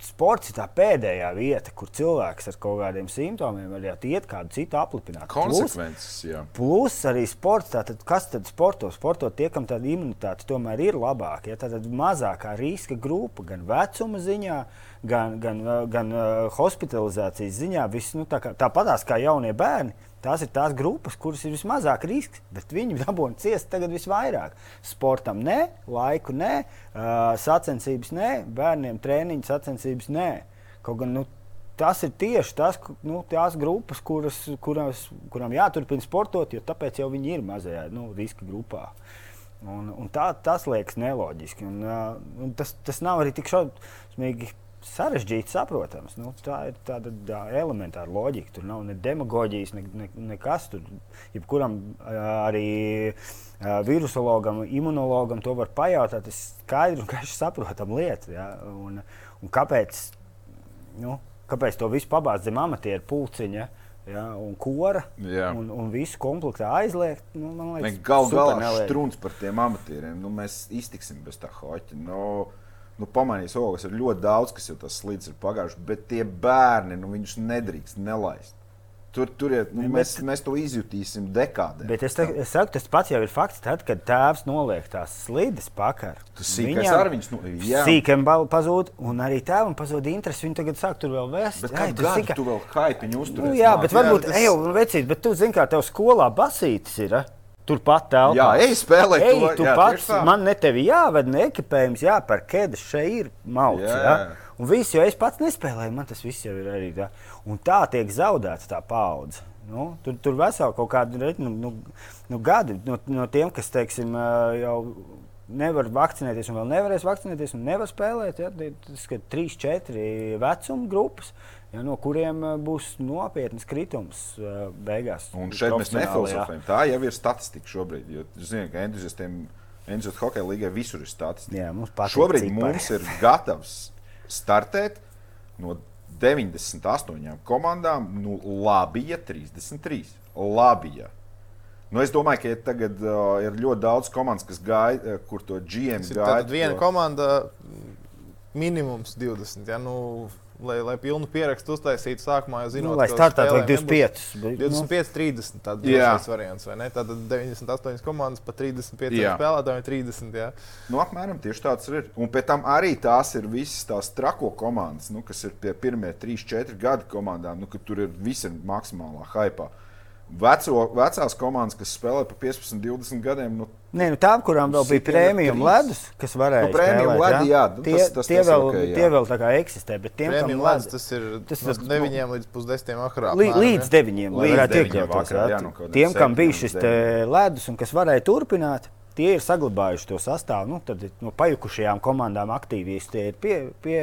Sports ir tā pēdējā vieta, kur cilvēks ar kaut kādiem simptomiem var iet kādu citu aplipināt. Konsekvences, plus, plus arī sports. Tātad, kas tad sporto? Sporto tie, kam tāda imunitāte tomēr ir labāka. Ja? Tad mazākā riska grupa gan vecuma ziņā, gan, gan, gan, gan uh, hospitalizācijas ziņā. Viss, nu, tā kā, tāpatās kā jaunie bērni Tās ir tās grupas, kuras ir vismazāk risks, bet viņi dabūna ciest tagad visvairāk. Sportam nē, laiku nē, sacensības nē, bērniem treniņu sacensības nē. Kaut gan nu, tas ir tieši tas, nu, tās grupas, kuras, kuras, kurām jāturpina sportot, jo tāpēc jau viņi ir mazajā nu, riska grupā. Un, un tā, tas liekas neloģiski. Un, uh, un tas, tas nav arī tik šausmīgi sarežģīti saprotams. Nu, tā ir tāda tā, elementāra loģika. Tur nav ne demagoģijas, ne, ne, nekas. Tur jebkuram arī virusologam, imunologam to var pajautāt. Tas ir skaidrs un gaiši saprotama lieta. Ja? Un, un kāpēc, nu, kāpēc to visu pabāzt zem amatieru pulciņa? Ja, un kora Jā. un, un visu komplektā aizliegt. Nu, Galu galā strūns par tiem amatieriem. Nu, mēs iztiksim bez tā hoķa. Nu, nu, pamanījis, ka ir ļoti daudz, kas jau tas slīdus ir pagājuši, bet tie bērni, nu, viņus nedrīkst nelaist. Tur, tur ir, nu, mēs, bet, mēs to izjutīsim dekādē. Bet es, te, es saku, tas pats jau ir fakts, tad, kad tēvs noliek tās slīdes pakaļ. Tas sīkais ar viņus nu, sīkam pazūd, un arī tēvam pazūd interesi. Viņi tagad sāk tur vēl vēst. Bet kā gadu sīkā... tu vēl haipiņu uzturēsi? Nu, jā, bet varbūt, jā, tas... ej, vecīt, bet tu zini, kā tev skolā basītis ir. A? Turpat telpā. Jā, ej, spēlē. Ej, tu jā, pats, man ne tevi jāved, ne ekipējums, jāpērk kēdes, šeit ir mauts. Jā. Jā. Un viss, jo es pats nespēlēju, man tas viss jau ir arī tā. Un tā tiek zaudēta tā paudze. Nu, tur tur veseli kaut kādi nu, nu, nu, gadi no, no tiem, kas teiksim, jau nevar vakcinēties un vēl nevarēs vakcinēties un nevar spēlēt. Ja, tas ir 3, 4 vecuma grupas ja, no kuriem eh, būs nopietns kritums eh, beigās. Un šeit mēs nefilozofējam. Tā jau ir statistika šobrīd. Jo, zināt, ka entuziastiem entuziastu hokeja līgai visur ir statistika. Jā, mums šobrīd cipari. mums ir gatavs startēt no 98 komandām. Nu, labi, ja 33. Labi, ja. Nu, es domāju, ka ja tagad uh, ir ļoti daudz komandas, kas gaida, uh, kur to GM gaida. Tad viena to... komanda minimums 20. Ja? Nu, lai, lai pilnu pierakstu uztaisītu sākumā, jau zinot, nu, lai startētu ar 25. 25, 30. Tāds ir tas variants, vai ne? Tad 98 komandas pa 35 jā. spēlētājiem 30. Jā. Nu, apmēram tieši tāds ir. Un pēc tam arī tās ir visas tās trako komandas, nu, kas ir pie pirmie 3, 4 gadi komandām, nu, kad tur ir visi maksimālā hypā. Veco, vecās komandas, kas spēlē pa 15, 20 gadiem. Nu, Nē, nu tām, kurām vēl bija prēmijuma ledus, kas varēja nu, prēmijuma ledi, jā, nu, tie, tas, tas, tie, vēl, okay, jā. tie vēl tā kā eksistē. Bet tiem, kam ledus, tas ir tas no 9 līdz pusdesmitiem vakarā. Lī, līdz 9. Līdz varētu iekļauties. Jā, nu, tiem, kam bija šis ledus un kas varēja turpināt, tie ir saglabājuši to sastāvu. Nu, tad no pajukušajām komandām aktīvisti ir pie, pie,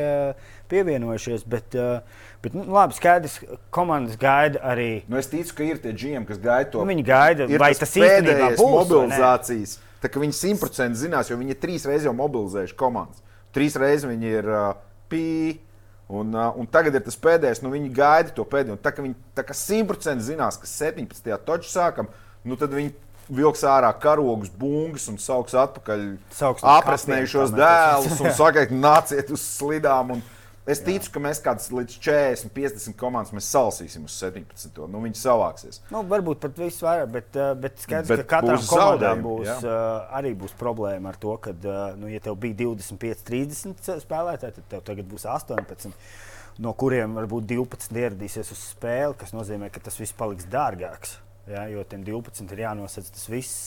pievienojušies. Bet, uh, Bet, nu, labi, skaidrs, komandas gaida arī. Nu, es ticu, ka ir tie džiem, kas gaida to. Nu, viņi gaida, vai tas īstenībā būs mobilizācijas. Tā kā viņi simtprocentīgi zinās, jo viņi ir trīs reizes jau mobilizējuši komandas. Trīs reizes viņi ir uh, pīļi. Un, uh, un tagad ir tas pēdējais, nu viņi gaida to pēdējo. Tā kā viņi simtprocentīgi zinās, ka 17. toču sākam, nu tad viņi vilks ārā karogus, bungas un sauks atpakaļ aprasnējušos dēlus un saka, nāciet uz slidām. Un, Es ticu, ka mēs kādas līdz 40, 50 komandas salsīsim uz 17. Nu, viņi savāksies. Nu, varbūt pat viss vairāk, bet, eh, bet skaidrs, bet ka katram komandām būs, jā. uh, arī būs problēma ar to, ka, uh, nu, ja tev bija 25, 30 spēlētāji, tad tev tagad būs 18. No kuriem varbūt 12 ieradīsies uz spēli, kas nozīmē, ka tas viss paliks dārgāks. Ja, jo tiem 12 ir jānosaka tas viss.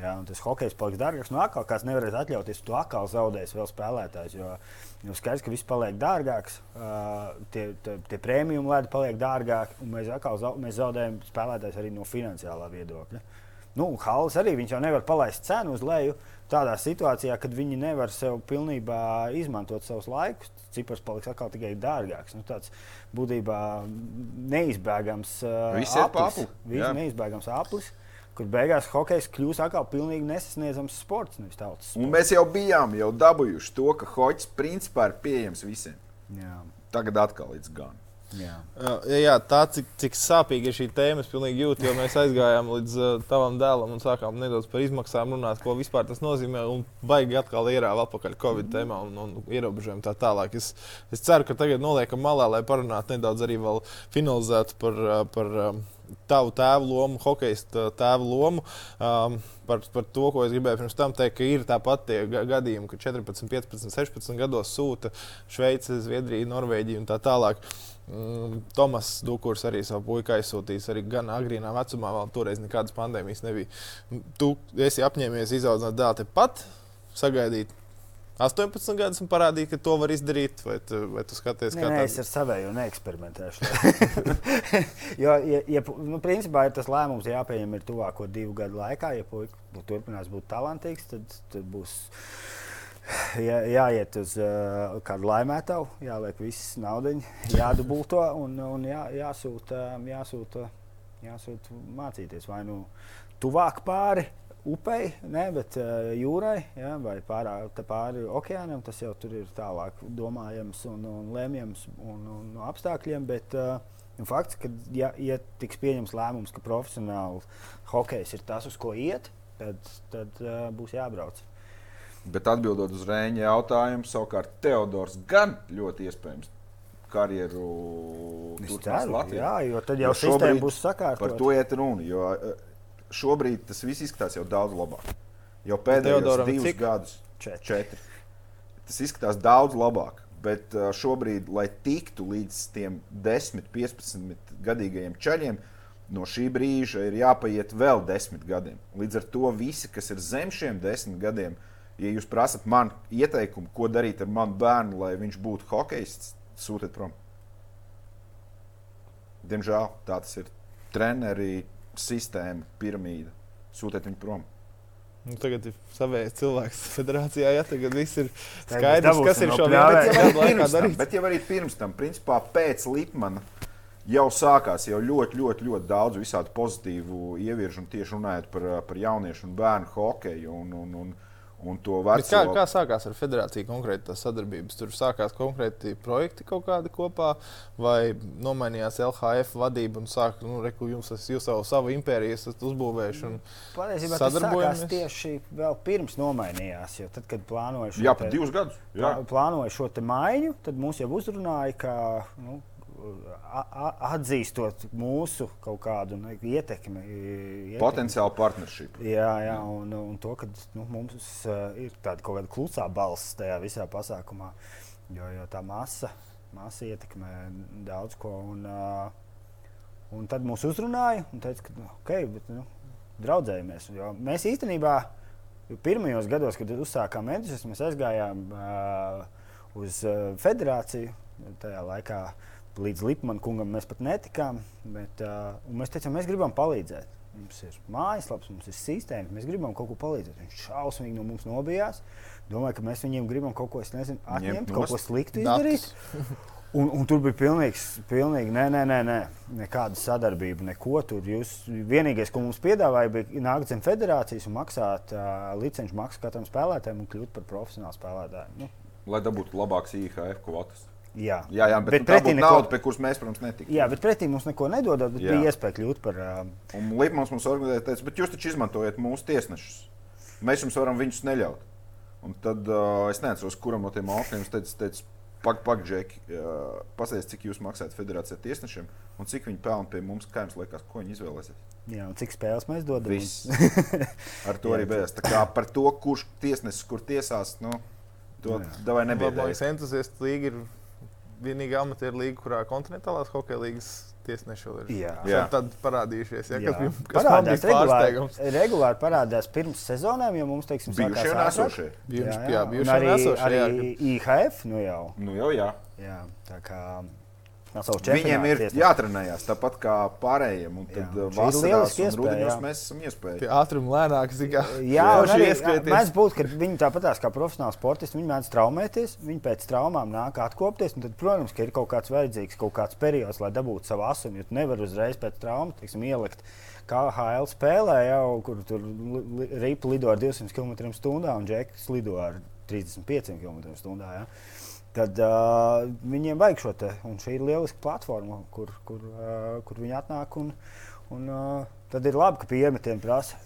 Ja, tas hokejs paliks dārgāks. Nu, atkal kāds nevarēs atļauties, tu atkal zaudēsi vēl spēlētājus. Jo, jo skaidrs, ka viss paliek dārgāks, uh, tie, tie, tie prēmiju lēdi paliek dārgāki, un mēs atkal mēs zaudējam spēlētājus arī no finansiālā viedokļa. Nu, Halas arī viņš jau nevar palaist cenu uz leju tādā situācijā, kad viņi nevar sev pilnībā izmantot savus laikus. Cipars paliks atkal tikai dārgāks. Nu, tāds būtībā neizbēgams uh, aplis. Viss neizbēgams aplis kur beigās hokejs kļūs atkal pilnīgi nesasniedzams sports, nevis tautas. Sports. Un mēs jau bijām jau dabūjuši to, ka hoķis principā ir pieejams visiem. Jā. Tagad atkal līdz gan. Jā. Jā, tā cik, cik sāpīga ir šī tēma, es pilnīgi jūtu, jo mēs aizgājām līdz uh, tavam dēlam un sākām nedaudz par izmaksām runāt, ko vispār tas nozīmē. Un baigi atkal ierāva atpakaļ Covid mm. tēmā un, un ierobežojumu tā tālāk. Es, es ceru, ka tagad noliekam malā, lai parunātu nedaudz arī vēl finalizētu par. par um, tavu tēvu lomu, hokeja tēvu lomu. Um, par, par to, ko es gribēju pirms tam teikt, ka ir tāpat tie gadījumi, ka 14, 15, 16 gados sūta Šveice, Zviedrija, Norvēģija un tā tālāk. Mm, Tomas Dukurs arī savu puiku aizsūtījis arī gan agrīnā vecumā, vēl toreiz nekādas pandēmijas nebija. Tu esi apņēmies izaudzināt dēlu tepat, sagaidīt 18 gadus un parādīt, ka to var izdarīt, vai tu, vai tu skaties, kā tas ir? Es ar savēju neeksperimentēšu. jo, ja, ja, nu, principā, ja tas lēmums jāpieņem ir tuvāko divu gadu laikā, ja puisis turpinās būt talantīgs, tad, tad būs. Jā, jāiet uz uh, kādu laimētavu, jāliek viss naudiņš, jādubulto un, un jā, jāsūta, jāsūta, jāsūta mācīties vai nu tuvāk pāri upei, ne, bet uh, jūrai ja, vai pārā, pāri okeānam. Tas jau tur ir tālāk domājams un, un lemjams un, un no apstākļiem. Bet, uh, Un fakts, ka, ja, ja tiks pieņemts lēmums, ka profesionāli hokejs ir tas, uz ko iet, tad, tad uh, būs jābrauc. Bet atbildot uz Rēņa jautājumu, savukārt Teodors gan ļoti iespējams karjeru turpinās Latvijā. Jā, jo tad jau jo sistēma būs sakārtota. Par to iet runa. Jo, šobrīd tas viss izskatās jau daudz labāk. Jau pēdējos Teodoram divus cik? gadus, četri. četri. Tas izskatās daudz labāk. Bet uh, šobrīd, lai tiktu līdz tiem 10, 15 gadīgajiem ceļiem, no šī brīža ir jāpaiet vēl 10 gadiem. Līdz ar to visi, kas ir zem šiem 10 gadiem, ja jūs prasat man ieteikumu, ko darīt ar manu bērnu, lai viņš būtu hokejists, sūtiet prom. Diemžēl tā tas ir. Treneri, sistēma, piramīda. Sūtiet viņu prom. Nu, tagad ir savējais cilvēks federācijā. Ja, tagad viss ir skaidrs, kas ir šo brīdi. Bet jau arī pirms tam, principā pēc Lipmana, jau sākās jau ļoti, ļoti, ļoti daudz visādi pozitīvu ievirzu. Tieši runājot par, par jauniešu un bērnu hokeju. Un, un, un, Un to veco... kā, kā sākās ar federāciju konkrēti tā sadarbības? Tur sākās konkrēti projekti kaut kādi kopā, vai nomainījās LHF vadība un sāk, nu, reku, jums, jūs savu, savu impēriju esat uzbūvējuši un Patiesībā sadarbojamies? Tieši vēl pirms nomainījās, jo tad, kad plānoju šo, jā, te, divus gadus. Jā. plānoju šo te maiņu, tad mūs jau uzrunāja, ka nu, atzīstot mūsu kaut kādu ne, ietekmi, ietekmi. Potenciālu partnerību. Jā, jā un, un to, ka nu, mums uh, ir tāda kaut kāda klusā balss tajā visā pasākumā, jo, jo tā masa, masa ietekmē daudz ko. Un, uh, un tad mūs uzrunāja un teica, ka ok, bet nu, draudzējamies. Jo mēs īstenībā pirmajos gados, kad uzsākām entuziasmu, mēs aizgājām uh, uz uh, federāciju. Tajā laikā uh, Līdz Lipmanam kungam mēs pat netikām, bet uh, mēs teicām, mēs gribam palīdzēt. Mums ir mājaslaps, mums ir sistēma, mēs gribam kaut ko palīdzēt. Viņš šausmīgi no mums nobijās. Domāju, ka mēs viņiem gribam kaut ko nezinu, atņemt, kaut ko sliktu izdarīt. Un, un tur bija pilnīgs, pilnīgi, nē, nē, nē, nē, nekāda sadarbība, neko tur. Jūs vienīgais, ko mums piedāvāja, bija nākt zem federācijas un maksāt uh, licenču maksu katram spēlētājam un kļūt par profesionālu spēlētāju. Nu. Lai dabūtu labākas IHF kvotas. Jā, jā, jā bet, bet tā būtu neko... nauda, pie kuras mēs, protams, netikām. Jā, bet pretī mums neko nedodot, bet jā. bija iespēja kļūt par. Uh... Un Lipmans mums organizēja, teica, bet jūs taču izmantojat mūsu tiesnešus. Mēs jums varam viņus neļaut. Un tad uh, es neatceros, kuram no tiem augļiem teica, teica Pagaidi, pag, Džeki, uh, pastāstiet, cik jūs maksājat federācijai tiesnešiem un cik viņi pelna pie mums, kā jums liekas, ko viņi izvēlēsies. Jā, un cik spēles mēs dodam? Viss. Ar to arī beidzas. Tā kā par to, kurš tiesnesis, kur tiesās, nu, to davai nebija. Labākais entuziasts līga ir vienīgā amatieru līga, kurā kontinentālās hokeja līgas tiesneši vēl ir. Jā, jā. tad parādījušies. Jā, jā. Kas, kas parādās regulāri, regulāri parādās pirms sezonām, jo mums, teiksim, bijušie un esošie. Jā, jā, jā, bijušie un esošie. Arī, arī IHF, nu jau. Nu jau, jā. jā tā kā Viņiem ir tiesnē. jātrenējās tāpat kā pārējiem. Un tad jā. vasarās un rudenos mēs esam iespēja. Ātrumi lēnāk, zikā. Jā, un arī mēdz būt, ka viņi tāpatās kā profesionāli sportisti, viņi mēdz traumēties, viņi pēc traumām nāk atkopties. Tad, protams, ka ir kaut kāds vajadzīgs kaut kāds periods, lai dabūtu savu asunu, jo tu nevari uzreiz pēc traumas, teiksim, ielikt. KHL spēlē jau, kur tur ripa lido ar 200 km/h un džeks lido ar 35 km/h. Tad uh, viņiem vajag šo te. Un šī ir lieliska platforma, kur, kur, uh, kur viņi atnāk. Un, un, uh, tad ir labi, ka pie iemetiem prasa.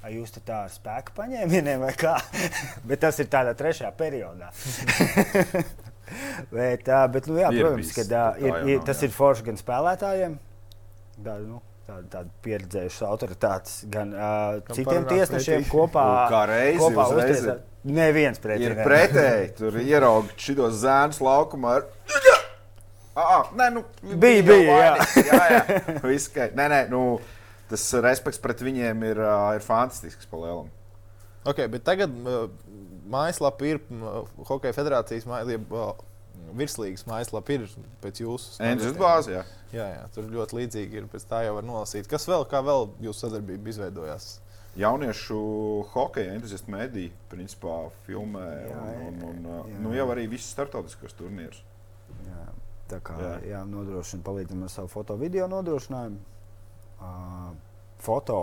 Vai jūs tā ar spēku paņēmieniem vai kā? bet tas ir tādā trešajā periodā. bet, uh, bet nu, jā, protams, ka uh, ir, ir, tas jā. ir forši gan spēlētājiem, gan nu, tādu, tādu pieredzējušu autoritātes, gan uh, citiem tiesnešiem kopā. Kā reizi, kopā uzreiz. Neviens pretēji. Ir pretēji. Tur ieraugt šitos zēnus laukumā. Ar... Ah, nē, nu, bija, bija. Jā, jā, jā. Viss, ka, nē, nē, nu, tas respekts pret viņiem ir, ir fantastisks palielam. Okay, bet tagad uh, mājaslapa ir uh, Hokeja federācijas mājaslapa. Uh, virslīgas mājaslapa ir pēc jūsu entuziasma bāzes. Jā. jā, jā, tur ļoti līdzīgi ir. Pēc tā jau var nolasīt. Kas vēl, kā vēl jūsu sadarbība izveidojās? Jauniešu hokeja entuziastu mediji principā filmē jā, un, un, un jā. Nu, jau arī visus startautiskos turnīrus. Jā, tā kā jā. Jā, nodrošina, palīdzam ar savu foto video nodrošinājumu. Uh, foto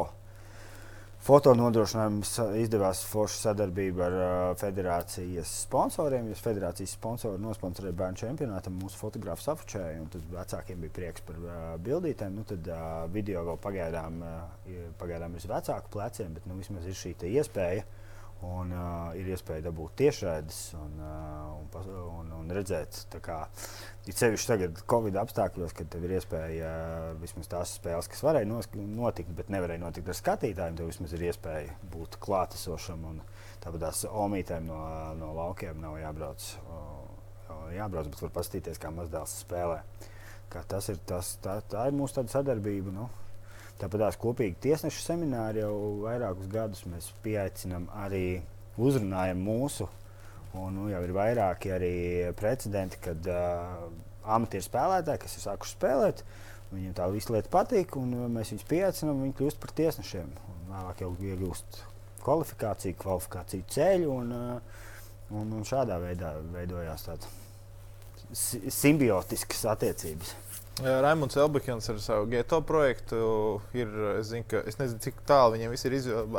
Foto nodrošinājums izdevās forša sadarbība ar uh, federācijas sponsoriem. Jo federācijas sponsori nosponsorēja bērnu čempionātam, mūsu fotografu safučēja. Tad vecākiem bija prieks par uh, bildītēm. Nu, tad uh, video vēl pagaidām, uh, pagaidām uz vecāku pleciem, bet nu, vismaz ir šī iespēja. Un, uh, ir iespēja dabūt tiešraides un, uh, un, un, un redzēt, kā ir sevišķi tagad, Covid apstākļos, kad tev ir iespēja uh, vismaz tās spēles, kas varēja notikt, bet nevarēja notikt ar skatītājiem. Tev vismaz ir iespēja būt klātesošam tāpat tās omītēm no, no laukiem nav jābrauc. Uh, jābrauc, bet var paskatīties, kā mazdēls spēlē. Kā tas ir, tas, tā, tā ir mūsu sadarbība. Nu. Tāpat tās kopīgi tiesnešu semināri jau vairākus gadus mēs pieaicinām arī uzrunājam mūsu. Un, nu, jau ir vairāki arī precedenti, kad uh, amatieru spēlētāji, kas ir sākuši spēlēt, viņiem tā visa lieta patīk, un mēs viņus pieaicinām, viņi kļūst par tiesnešiem. Un vēlāk jau iegūst kvalifikāciju, kvalifikāciju ceļu, un, un, un šādā veidā veidojās tādas simbiotiskas attiecības. Raimons Elbekins ar savu geto projektu ir, es, zinu, ka, es nezinu, cik tālu viņiem viss ir izv...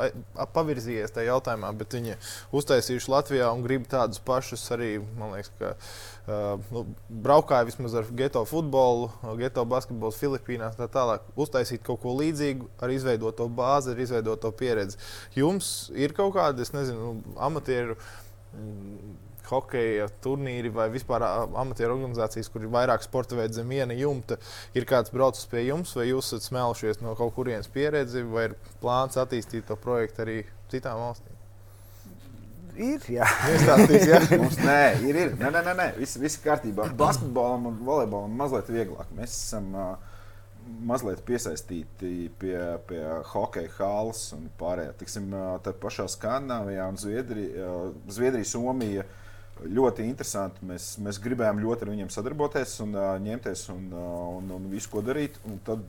pavirzījies tajā jautājumā, bet viņi uztaisījuši Latvijā un grib tādus pašus arī, man liekas, ka uh, nu, braukāja vismaz ar geto futbolu, geto basketbolu Filipīnās, tā tālāk. Uztaisīt kaut ko līdzīgu ar izveidoto bāzi, ar izveidoto pieredzi. Jums ir kaut kādi, es nezinu, amatieru hokeja turnīri vai vispār amatieru organizācijas, kur ir vairāk sporta veidu zem viena jumta, ir kāds braucis pie jums, vai jūs esat smēlušies no kaut kurienes pieredzi, vai ir plāns attīstīt to projektu arī citām valstīm? Ir, jā. jā. Mums nē, ir, ir. Nē, nē, nē. Viss, viss kārtībā. Basketbolam un volejbolam mazliet vieglāk. Mēs esam uh, mazliet piesaistīti pie, pie hokeja halas un pārējā. Tiksim, tā pašā Skandināvijā un Zviedrija, Zviedrija Somija. Uh, ļoti interesanti. Mēs, mēs gribējām ļoti ar viņiem sadarboties un uh, ņemties un, uh, un, un visu, ko darīt. Un tad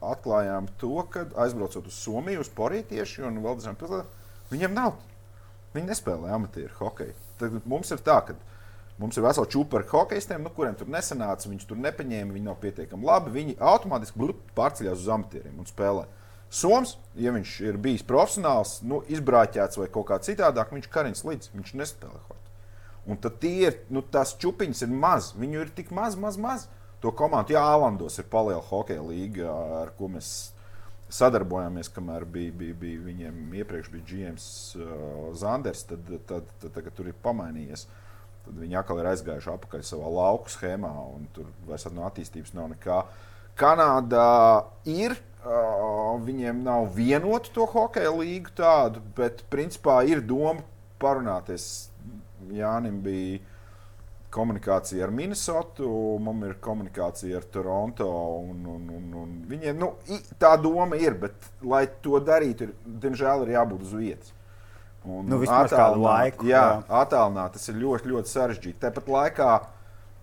atklājām to, ka aizbraucot uz Somiju, uz Porītieši un vēl dažām pilsētām, viņiem nav. Viņi nespēlē amatieru hokeju. Tad mums ir tā, ka Mums ir vesela čūpa ar hokeistiem, nu, kuriem tur nesanāca, viņi tur nepaņēma, viņi nav pietiekami labi. Viņi automātiski pārceļās uz amatieriem un spēlē. Soms, ja viņš ir bijis profesionāls, nu, izbrāķēts vai kaut kā citādāk, viņš karins līdz, viņš nespēlē hokeju. Un tad tie ir, nu, tās čupiņas ir maz, viņu ir tik maz, maz, maz. To komandu, jā, Alandos ir paliela hokeja līga, ar ko mēs sadarbojāmies, kamēr bija, bija, bija viņiem iepriekš bija GMs uh, Zanders, tad, tad, tad, tad tagad tur ir pamainījies. Tad viņi atkal ir aizgājuši atpakaļ savā lauku schēmā, un tur vairs no attīstības nav nekā. Kanādā ir. Uh, viņiem nav vienota to hokeja līniju tādu, bet principā ir doma parunāties. Jānim bija komunikācija ar Minnesotu, mums ir komunikācija ar Toronto. Un, un, un, un viņiem, nu, tā doma ir, bet, lai to darītu, ir, diemžēl ir jābūt uz vietas. Un nu, kādu laiku. Jā, jā. attālināt tas ir ļoti, ļoti sarežģīti. Tāpat laikā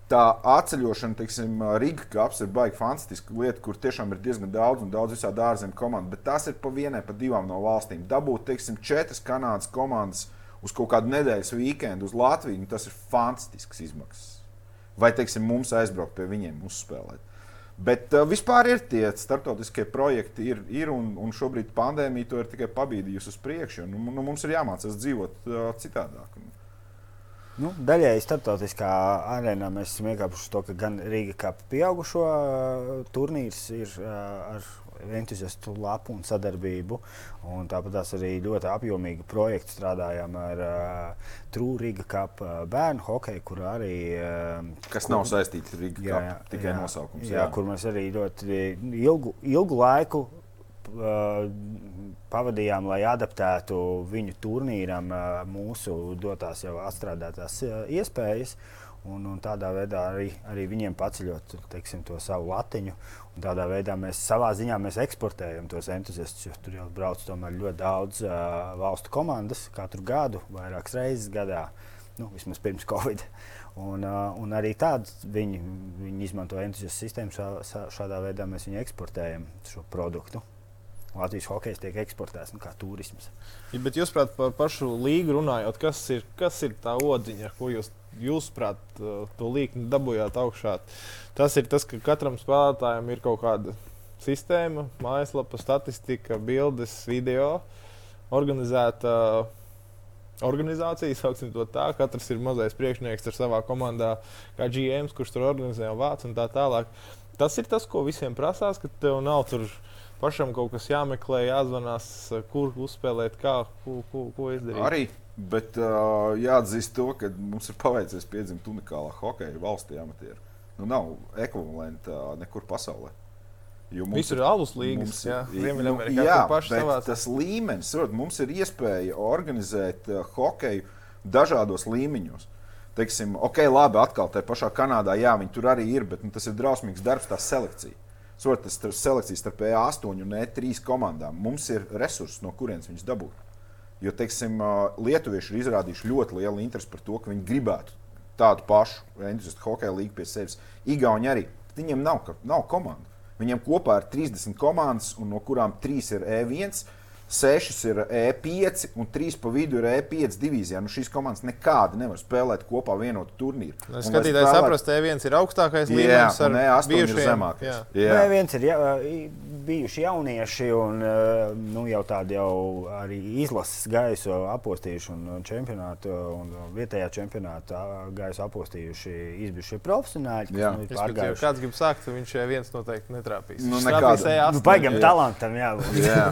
tā atceļošana, teiksim, Riga kaps ir baigi fantastiska lieta, kur tiešām ir diezgan daudz un daudz visādi ārzemju komandu. Bet tas ir pa vienai, pa divām no valstīm. Dabūt, teiksim, četras Kanādas komandas uz kaut kādu nedēļas weekendu uz Latviju, nu, tas ir fantastisks izmaksas. Vai, teiksim, mums aizbraukt pie viņiem uzspēlēt. Bet uh, vispār ir tie starptautiskie projekti, ir, ir un, un šobrīd pandēmija to ir tikai pabīdījusi uz priekšu. Nu, nu, mums ir jāmācās dzīvot uh, citādāk. Nu, daļēji starptautiskā arēnā mēs esam iekāpuši to, ka gan Rīga kā pieaugušo uh, turnīrs ir uh, ar entuziastu lapu un sadarbību. Un tāpat arī ļoti apjomīgu projektu strādājām ar uh, Trūriga kapu uh, bērnu hokeju, kur arī. Uh, Kas kur, nav saistīts ar Riga jā, kapu, tikai jā, nosaukums. Jā, jā, kur mēs arī ļoti ilgu, ilgu laiku uh, pavadījām, lai adaptētu viņu turnīram uh, mūsu dotās jau atstrādātās uh, iespējas. Un, un tādā veidā arī, arī viņiem paceļot teiksim, to savu latiņu. Tādā veidā mēs savā ziņā mēs eksportējam tos entuziastus, jo tur jau brauc ļoti daudz uh, valstu komandas katru gadu, vairākas reizes gadā, nu, vismaz pirms Covid. Un, uh, un arī tādu viņi, viņi izmanto entuziastu sistēmu. Šā, šādā veidā mēs viņu eksportējam šo produktu. Latvijas hokejs tiek eksportēts nu, kā turisms. Ja, bet jūs, prāt, par pašu līgu runājot, kas ir, kas ir tā odziņa, ko jūs jūsuprāt, to līkni dabūjāt augšā? Tas ir tas, ka katram spēlētājam ir kaut kāda sistēma, mājaslapa, statistika, bildes, video, organizēta organizācija, sauksim to tā. Katrs ir mazais priekšnieks ar savā komandā, kā GMs, kurš tur organizē un vāc un tā tālāk. Tas ir tas, ko visiem prasās, ka tev nav tur pašam kaut kas jāmeklē, jāzvanās, kur uzspēlēt, kā, ko, ko, ko izdarīt. Arī Bet uh, jāatzīst to, ka mums ir paveicies piedzimt unikālā hokeja valstī amatieru. Nu, nav ekvivalenta nekur pasaulē. Mums ir alus līnijas. Jā, bet savās... tas līmenis, protams, mums ir iespēja organizēt uh, hokeju dažādos līmeņos. Teiksim, ok, labi, atkal tajā pašā Kanādā, jā, viņi tur arī ir, bet nu, tas ir drausmīgs darbs, tā selekcija. Sot, tas ir selekcija starp E8 un E3 komandām. Mums ir resursi, no kurienes viņus dabūt. Jo, teiksim, lietuvieši ir izrādījuši ļoti lielu interesi par to, ka viņi gribētu tādu pašu entuziastu hokeja līniju pie sevis. Igauni arī. Viņiem nav, nav komandu. Viņiem kopā ir 30 komandas, no kurām 3 ir E1 sešas ir E5 un trīs pa vidu ir E5 divīzijā. Nu, šīs komandas nekādi nevar spēlēt kopā vienotu turnīru. Nu, skatītāji spēlēt... saprast, E1 ir augstākais līmenis, un E8 ir zemākais. Jā. Jā. Nu, E1 ir ja, bijuši jaunieši un nu, jau tādi jau arī izlases gaisu apostījuši un čempionātu un vietējā čempionāta gaisu apostījuši izbijušie profesionāļi. Jā. Nu, pārgājuši... Kāds grib sākt, viņš viens noteikti netrāpīs. Nu, nekāda. Nu, baigam jā. talantam jābūt. jā.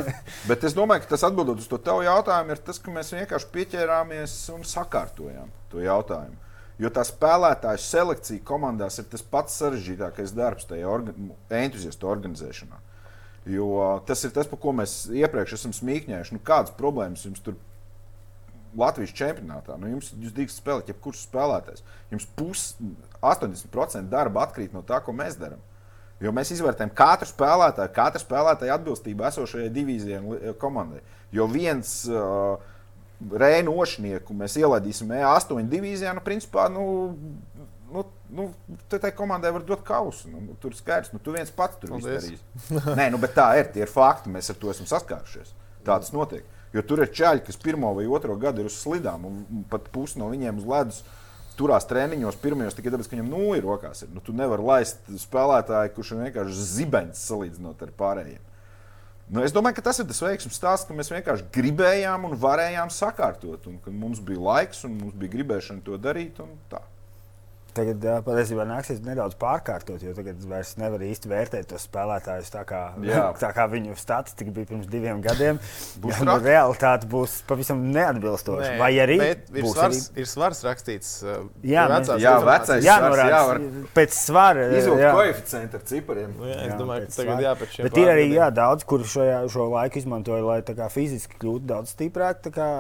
Bet es domāju, domāju, ka tas atbildot uz to tavu jautājumu ir tas, ka mēs vienkārši pieķērāmies un sakārtojām to jautājumu. Jo tā spēlētāju selekcija komandās ir tas pats sarežģītākais darbs tajā orga entuziastu organizēšanā. Jo tas ir tas, par ko mēs iepriekš esam smīkņējuši. Nu, kādas problēmas jums tur Latvijas čempionātā? Nu, jums jūs drīkst spēlēt, jebkurš spēlētājs. Jums pus 80% darba atkrīt no tā, ko mēs darām. Jo mēs izvērtējam katru spēlētāju, katru spēlētāju atbilstību esošajai divīzijai komandai. Jo viens uh, Reinu ošnieku mēs ielaidīsim E8 divīzijā, nu, principā, nu, nu, nu, tai komandai var dot kausu. Nu, tur ir skaidrs, nu, tu viens pats tur izdarīsi. Nē, nu, bet tā ir, tie ir fakti, mēs ar to esam saskārušies. Tā tas notiek. Jo tur ir čaļi, kas pirmo vai otro gadu ir uz slidām, un pat pusi no viņiem uz ledus turās treniņos pirmajos tikai tāpēc, ka viņam nu ir rokās. Ir. Nu, tu nevari laist spēlētāju, kurš ir vienkārši zibens salīdzinot ar pārējiem. Nu, es domāju, ka tas ir tas veiksmīgs stāsts, ka mēs vienkārši gribējām un varējām sakārtot. Un, mums bija laiks un mums bija gribēšana to darīt. Tā. Tagad patiesībā nāksies nedaudz pārkārtot, jo tagad vairs nevar īsti vērtēt tos spēlētājus tā kā, Jā. tā kā viņu statistika bija pirms diviem gadiem. būs nu, realitāte būs pavisam neatbilstoša. Nē, Vai arī ir svars, arī... ir svars rakstīts? Uh, jā, vecās, jā, vecais jā, svars, jā, var... pēc svara. Izvilkt koeficientu ar cipariem. Nu, jā, es jā, domāju, ka tagad jāpēc šiem Bet ir arī jā, daudz, kur šajā, šo laiku izmantoja, lai kā, fiziski kļūtu daudz stiprāk. Kā,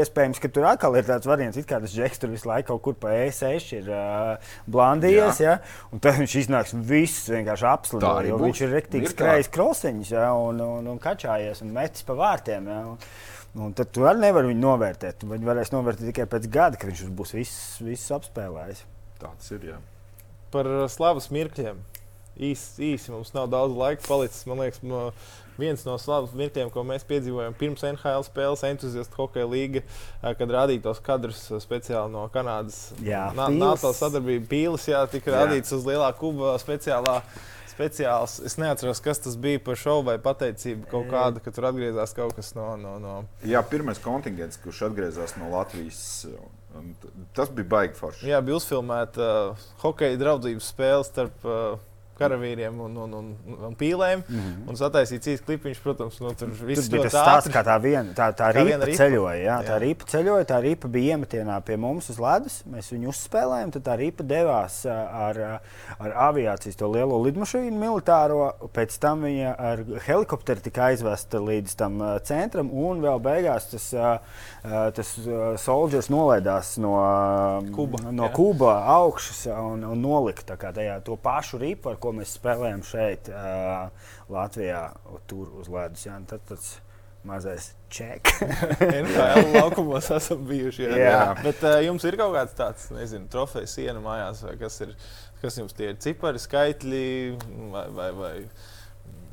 iespējams, ka tur atkal ir tāds variants, kā tas žeks tur visu laiku kaut kur pa E6 ir. Uh, blandījies. Ja? Un tad viņš iznāks viss vienkārši apsludināts. Jo būs. viņš ir rektīgs skrejs krosiņš ja? un, un, un kačājies un metis pa vārtiem. Ja? Un, Un tad tu arī nevari viņu novērtēt. Viņu varēs novērtēt tikai pēc gada, kad viņš būs viss, viss apspēlējis. Tā tas ir. Jā. Par slavas mirkļiem. Īsi, īsi mums nav daudz laika palicis. Man liekas, viens no slavas mirkļiem, ko mēs piedzīvojām pirms NHL spēles, entuziastu hokeja līga, kad rādīja tos kadrus speciāli no Kanādas. Jā, NATO sadarbība pīles, jā, tika rādīts uz lielā kuba speciālā speciāls. Es neatceros, kas tas bija par šovu vai pateicību kaut kāda, ka tur atgriezās kaut kas no. no, no... Jā, pirmais kontingents, kurš atgriezās no Latvijas. Tas bija baigi forši. Jā, bija uzfilmēta uh, hokeja draudzības spēle starp uh, karavīriem un, un, un, un pīlēm. Mm -hmm. Un sataisīts īsts klipiņš, protams, no tur viss bija tas stāsts, kā tā viena, tā, tā ripa, ripa ceļoja. Jā, jā. Tā ripa ceļoja, tā ripa bija iemetienā pie mums uz ledus. Mēs viņu uzspēlējām, tad tā ripa devās ar, ar aviācijas to lielo lidmašīnu militāro. Pēc tam viņa ar helikopteru tika aizvesta līdz tam centram un vēl beigās tas, tas soldiers nolaidās no Kuba, no Kuba augšas un, un nolika tajā to pašu ripu, ar ko ko mēs spēlējam šeit, uh, Latvijā, tur uz ledus. Jā, tad tas mazais čeks. NHL laukumos esam bijuši. Jā, jā. bet uh, jums ir kaut kāds tāds, nezinu, trofeja siena mājās, vai kas, ir, kas jums tie ir cipari, skaitļi vai. vai, vai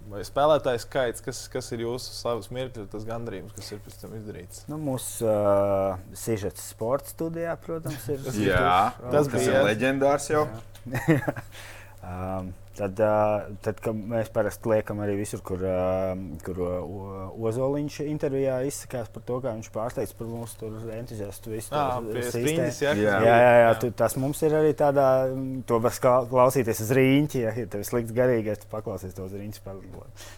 Vai spēlētājs skaits, kas, kas ir jūsu slavas mirkļi, tas gandarījums, kas ir pēc tam izdarīts? Nu, mūsu uh, sižets sporta studijā, protams, ir. Jā, tas bija leģendārs jau. um, Tad, tad mēs parasti liekam arī visur, kur, kur Ozoliņš intervijā izsakās par to, kā viņš pārsteidz par mūsu entuziastu. Jā, jā, jā, jā, tu, tas mums ir arī tādā, to var klausīties uz rīņķi, ja, ja tev ir slikts garīgais, tu paklausies to uz rīņķi,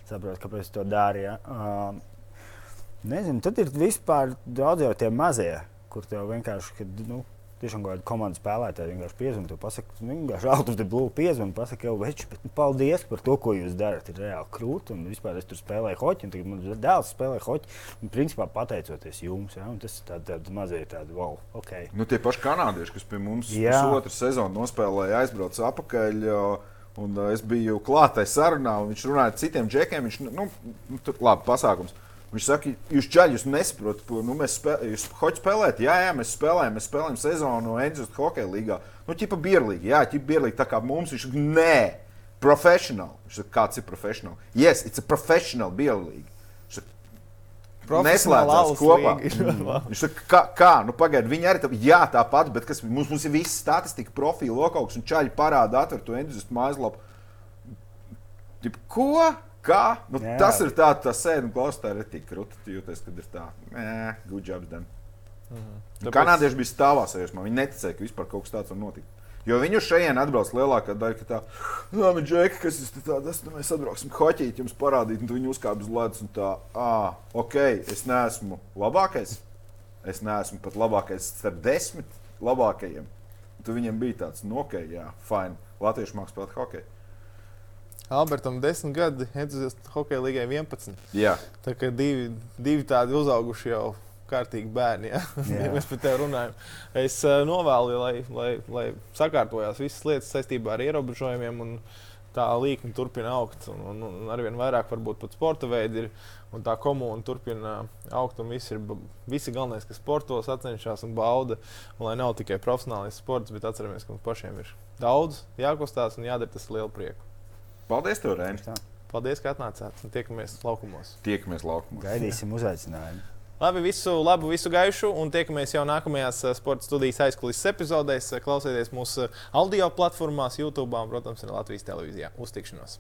saproti, kāpēc to dari. Ja. Uh, nezinu, tad ir vispār daudz jau tie mazie, kur tev vienkārši, kad, nu, tiešām kāda komandas spēlētāja vienkārši piezvanīja, pasakā, nu, vienkārši out of the blue piezvanīja, pasakā, jau veči, bet nu, paldies par to, ko jūs darat. Ir reāli krūti, un vispār es tur spēlēju hoķi, un tagad man dēls spēlē hoķi, un principā pateicoties jums, ja, tas ir tāds tād mazie tādi, wow, ok. Nu, tie paši kanādieši, kas pie mums pusotru sezonu nospēlēja, aizbrauca apakaļ. Un uh, es biju klātai sarunā, un viņš runāja ar citiem džekiem. Viņš, nu, nu, tur, labi, pasākums. Viņš saka, jūs jūs nesaprotat, nu, mēs spēlējam, jūs hoci spēlējat, jā, jā, mēs spēlējam, mēs spēlējam sezonu Enzus hokeja līgā. Nu, ķipa bierlīgi, jā, ķipa bierlīgi, tā kā mums viņš saka, nē, professional. Viņš saka, kāds ir professional? Yes, it's a professional bierlīgi. Neslēdzās kopā. Viņš saka, kā, kā? nu pagaidi, viņi arī tā, jā, tāpat, bet kas, mums, mums ir viss statistika, profili, lokauks un čaļi parāda atver to entuziastu mājaslapu. Ko? Kā? Nu, jā. tas ir tāds, tā sēde un klausās, tā ir tik krūti. Jūties, kad ir tā, nē, good job, done. Mm -hmm. Tāpēc... Kanādieši bija stāvā sajūsmā. Viņi neticēja, ka vispār kaut kas tāds var notikt. Jo viņu šeit atbrauc lielākā daļa, ka tā, nu, no, džeki, kas ir tāds, nu, mēs atbrauksim hoķīt, jums parādīt, un tu viņu uzkāp uz ledus, un tā, ah, ok, es neesmu labākais. Es neesmu pat labākais starp desmit labākajiem. Tu viņam bija tāds, nu, ok, jā, fine. Latviešu mākslinieks spēlēt hokeju. Albertam 10 gadi, entuziastu hokeja līgai 11. Jā. Tā kā divi, divi tādi uzauguši jau kārtīgi bērni, ja, ja mēs par tevi runājam. Es uh, novēlu, lai, lai, lai sakārtojās visas lietas saistībā ar ierobežojumiem. Un, Tā līnija turpina augt, un, un, un arvien vairāk varbūt pat sporta veidi ir. Tā komūna turpina augt, un visi ir visi galvenais, kas sportos, atcenšas un bauda. Un, lai nav tikai profesionālais sports, bet atceramies, ka mums pašiem ir daudz jākustās un jādara tas lielu prieku. Paldies, Rēnis! Paldies, ka atnācāt. Tiekamies laukumos. Tiekamies laukumos. Gaidīsim uzaicinājumu. Labi, visu labu, visu gaišu, un tiekamies jau nākamajās sporta studijas aizkulisēs epizodēs. Klausieties mūsu audio platformās, YouTube un, protams, arī Latvijas televīzijā. Uztikšanos!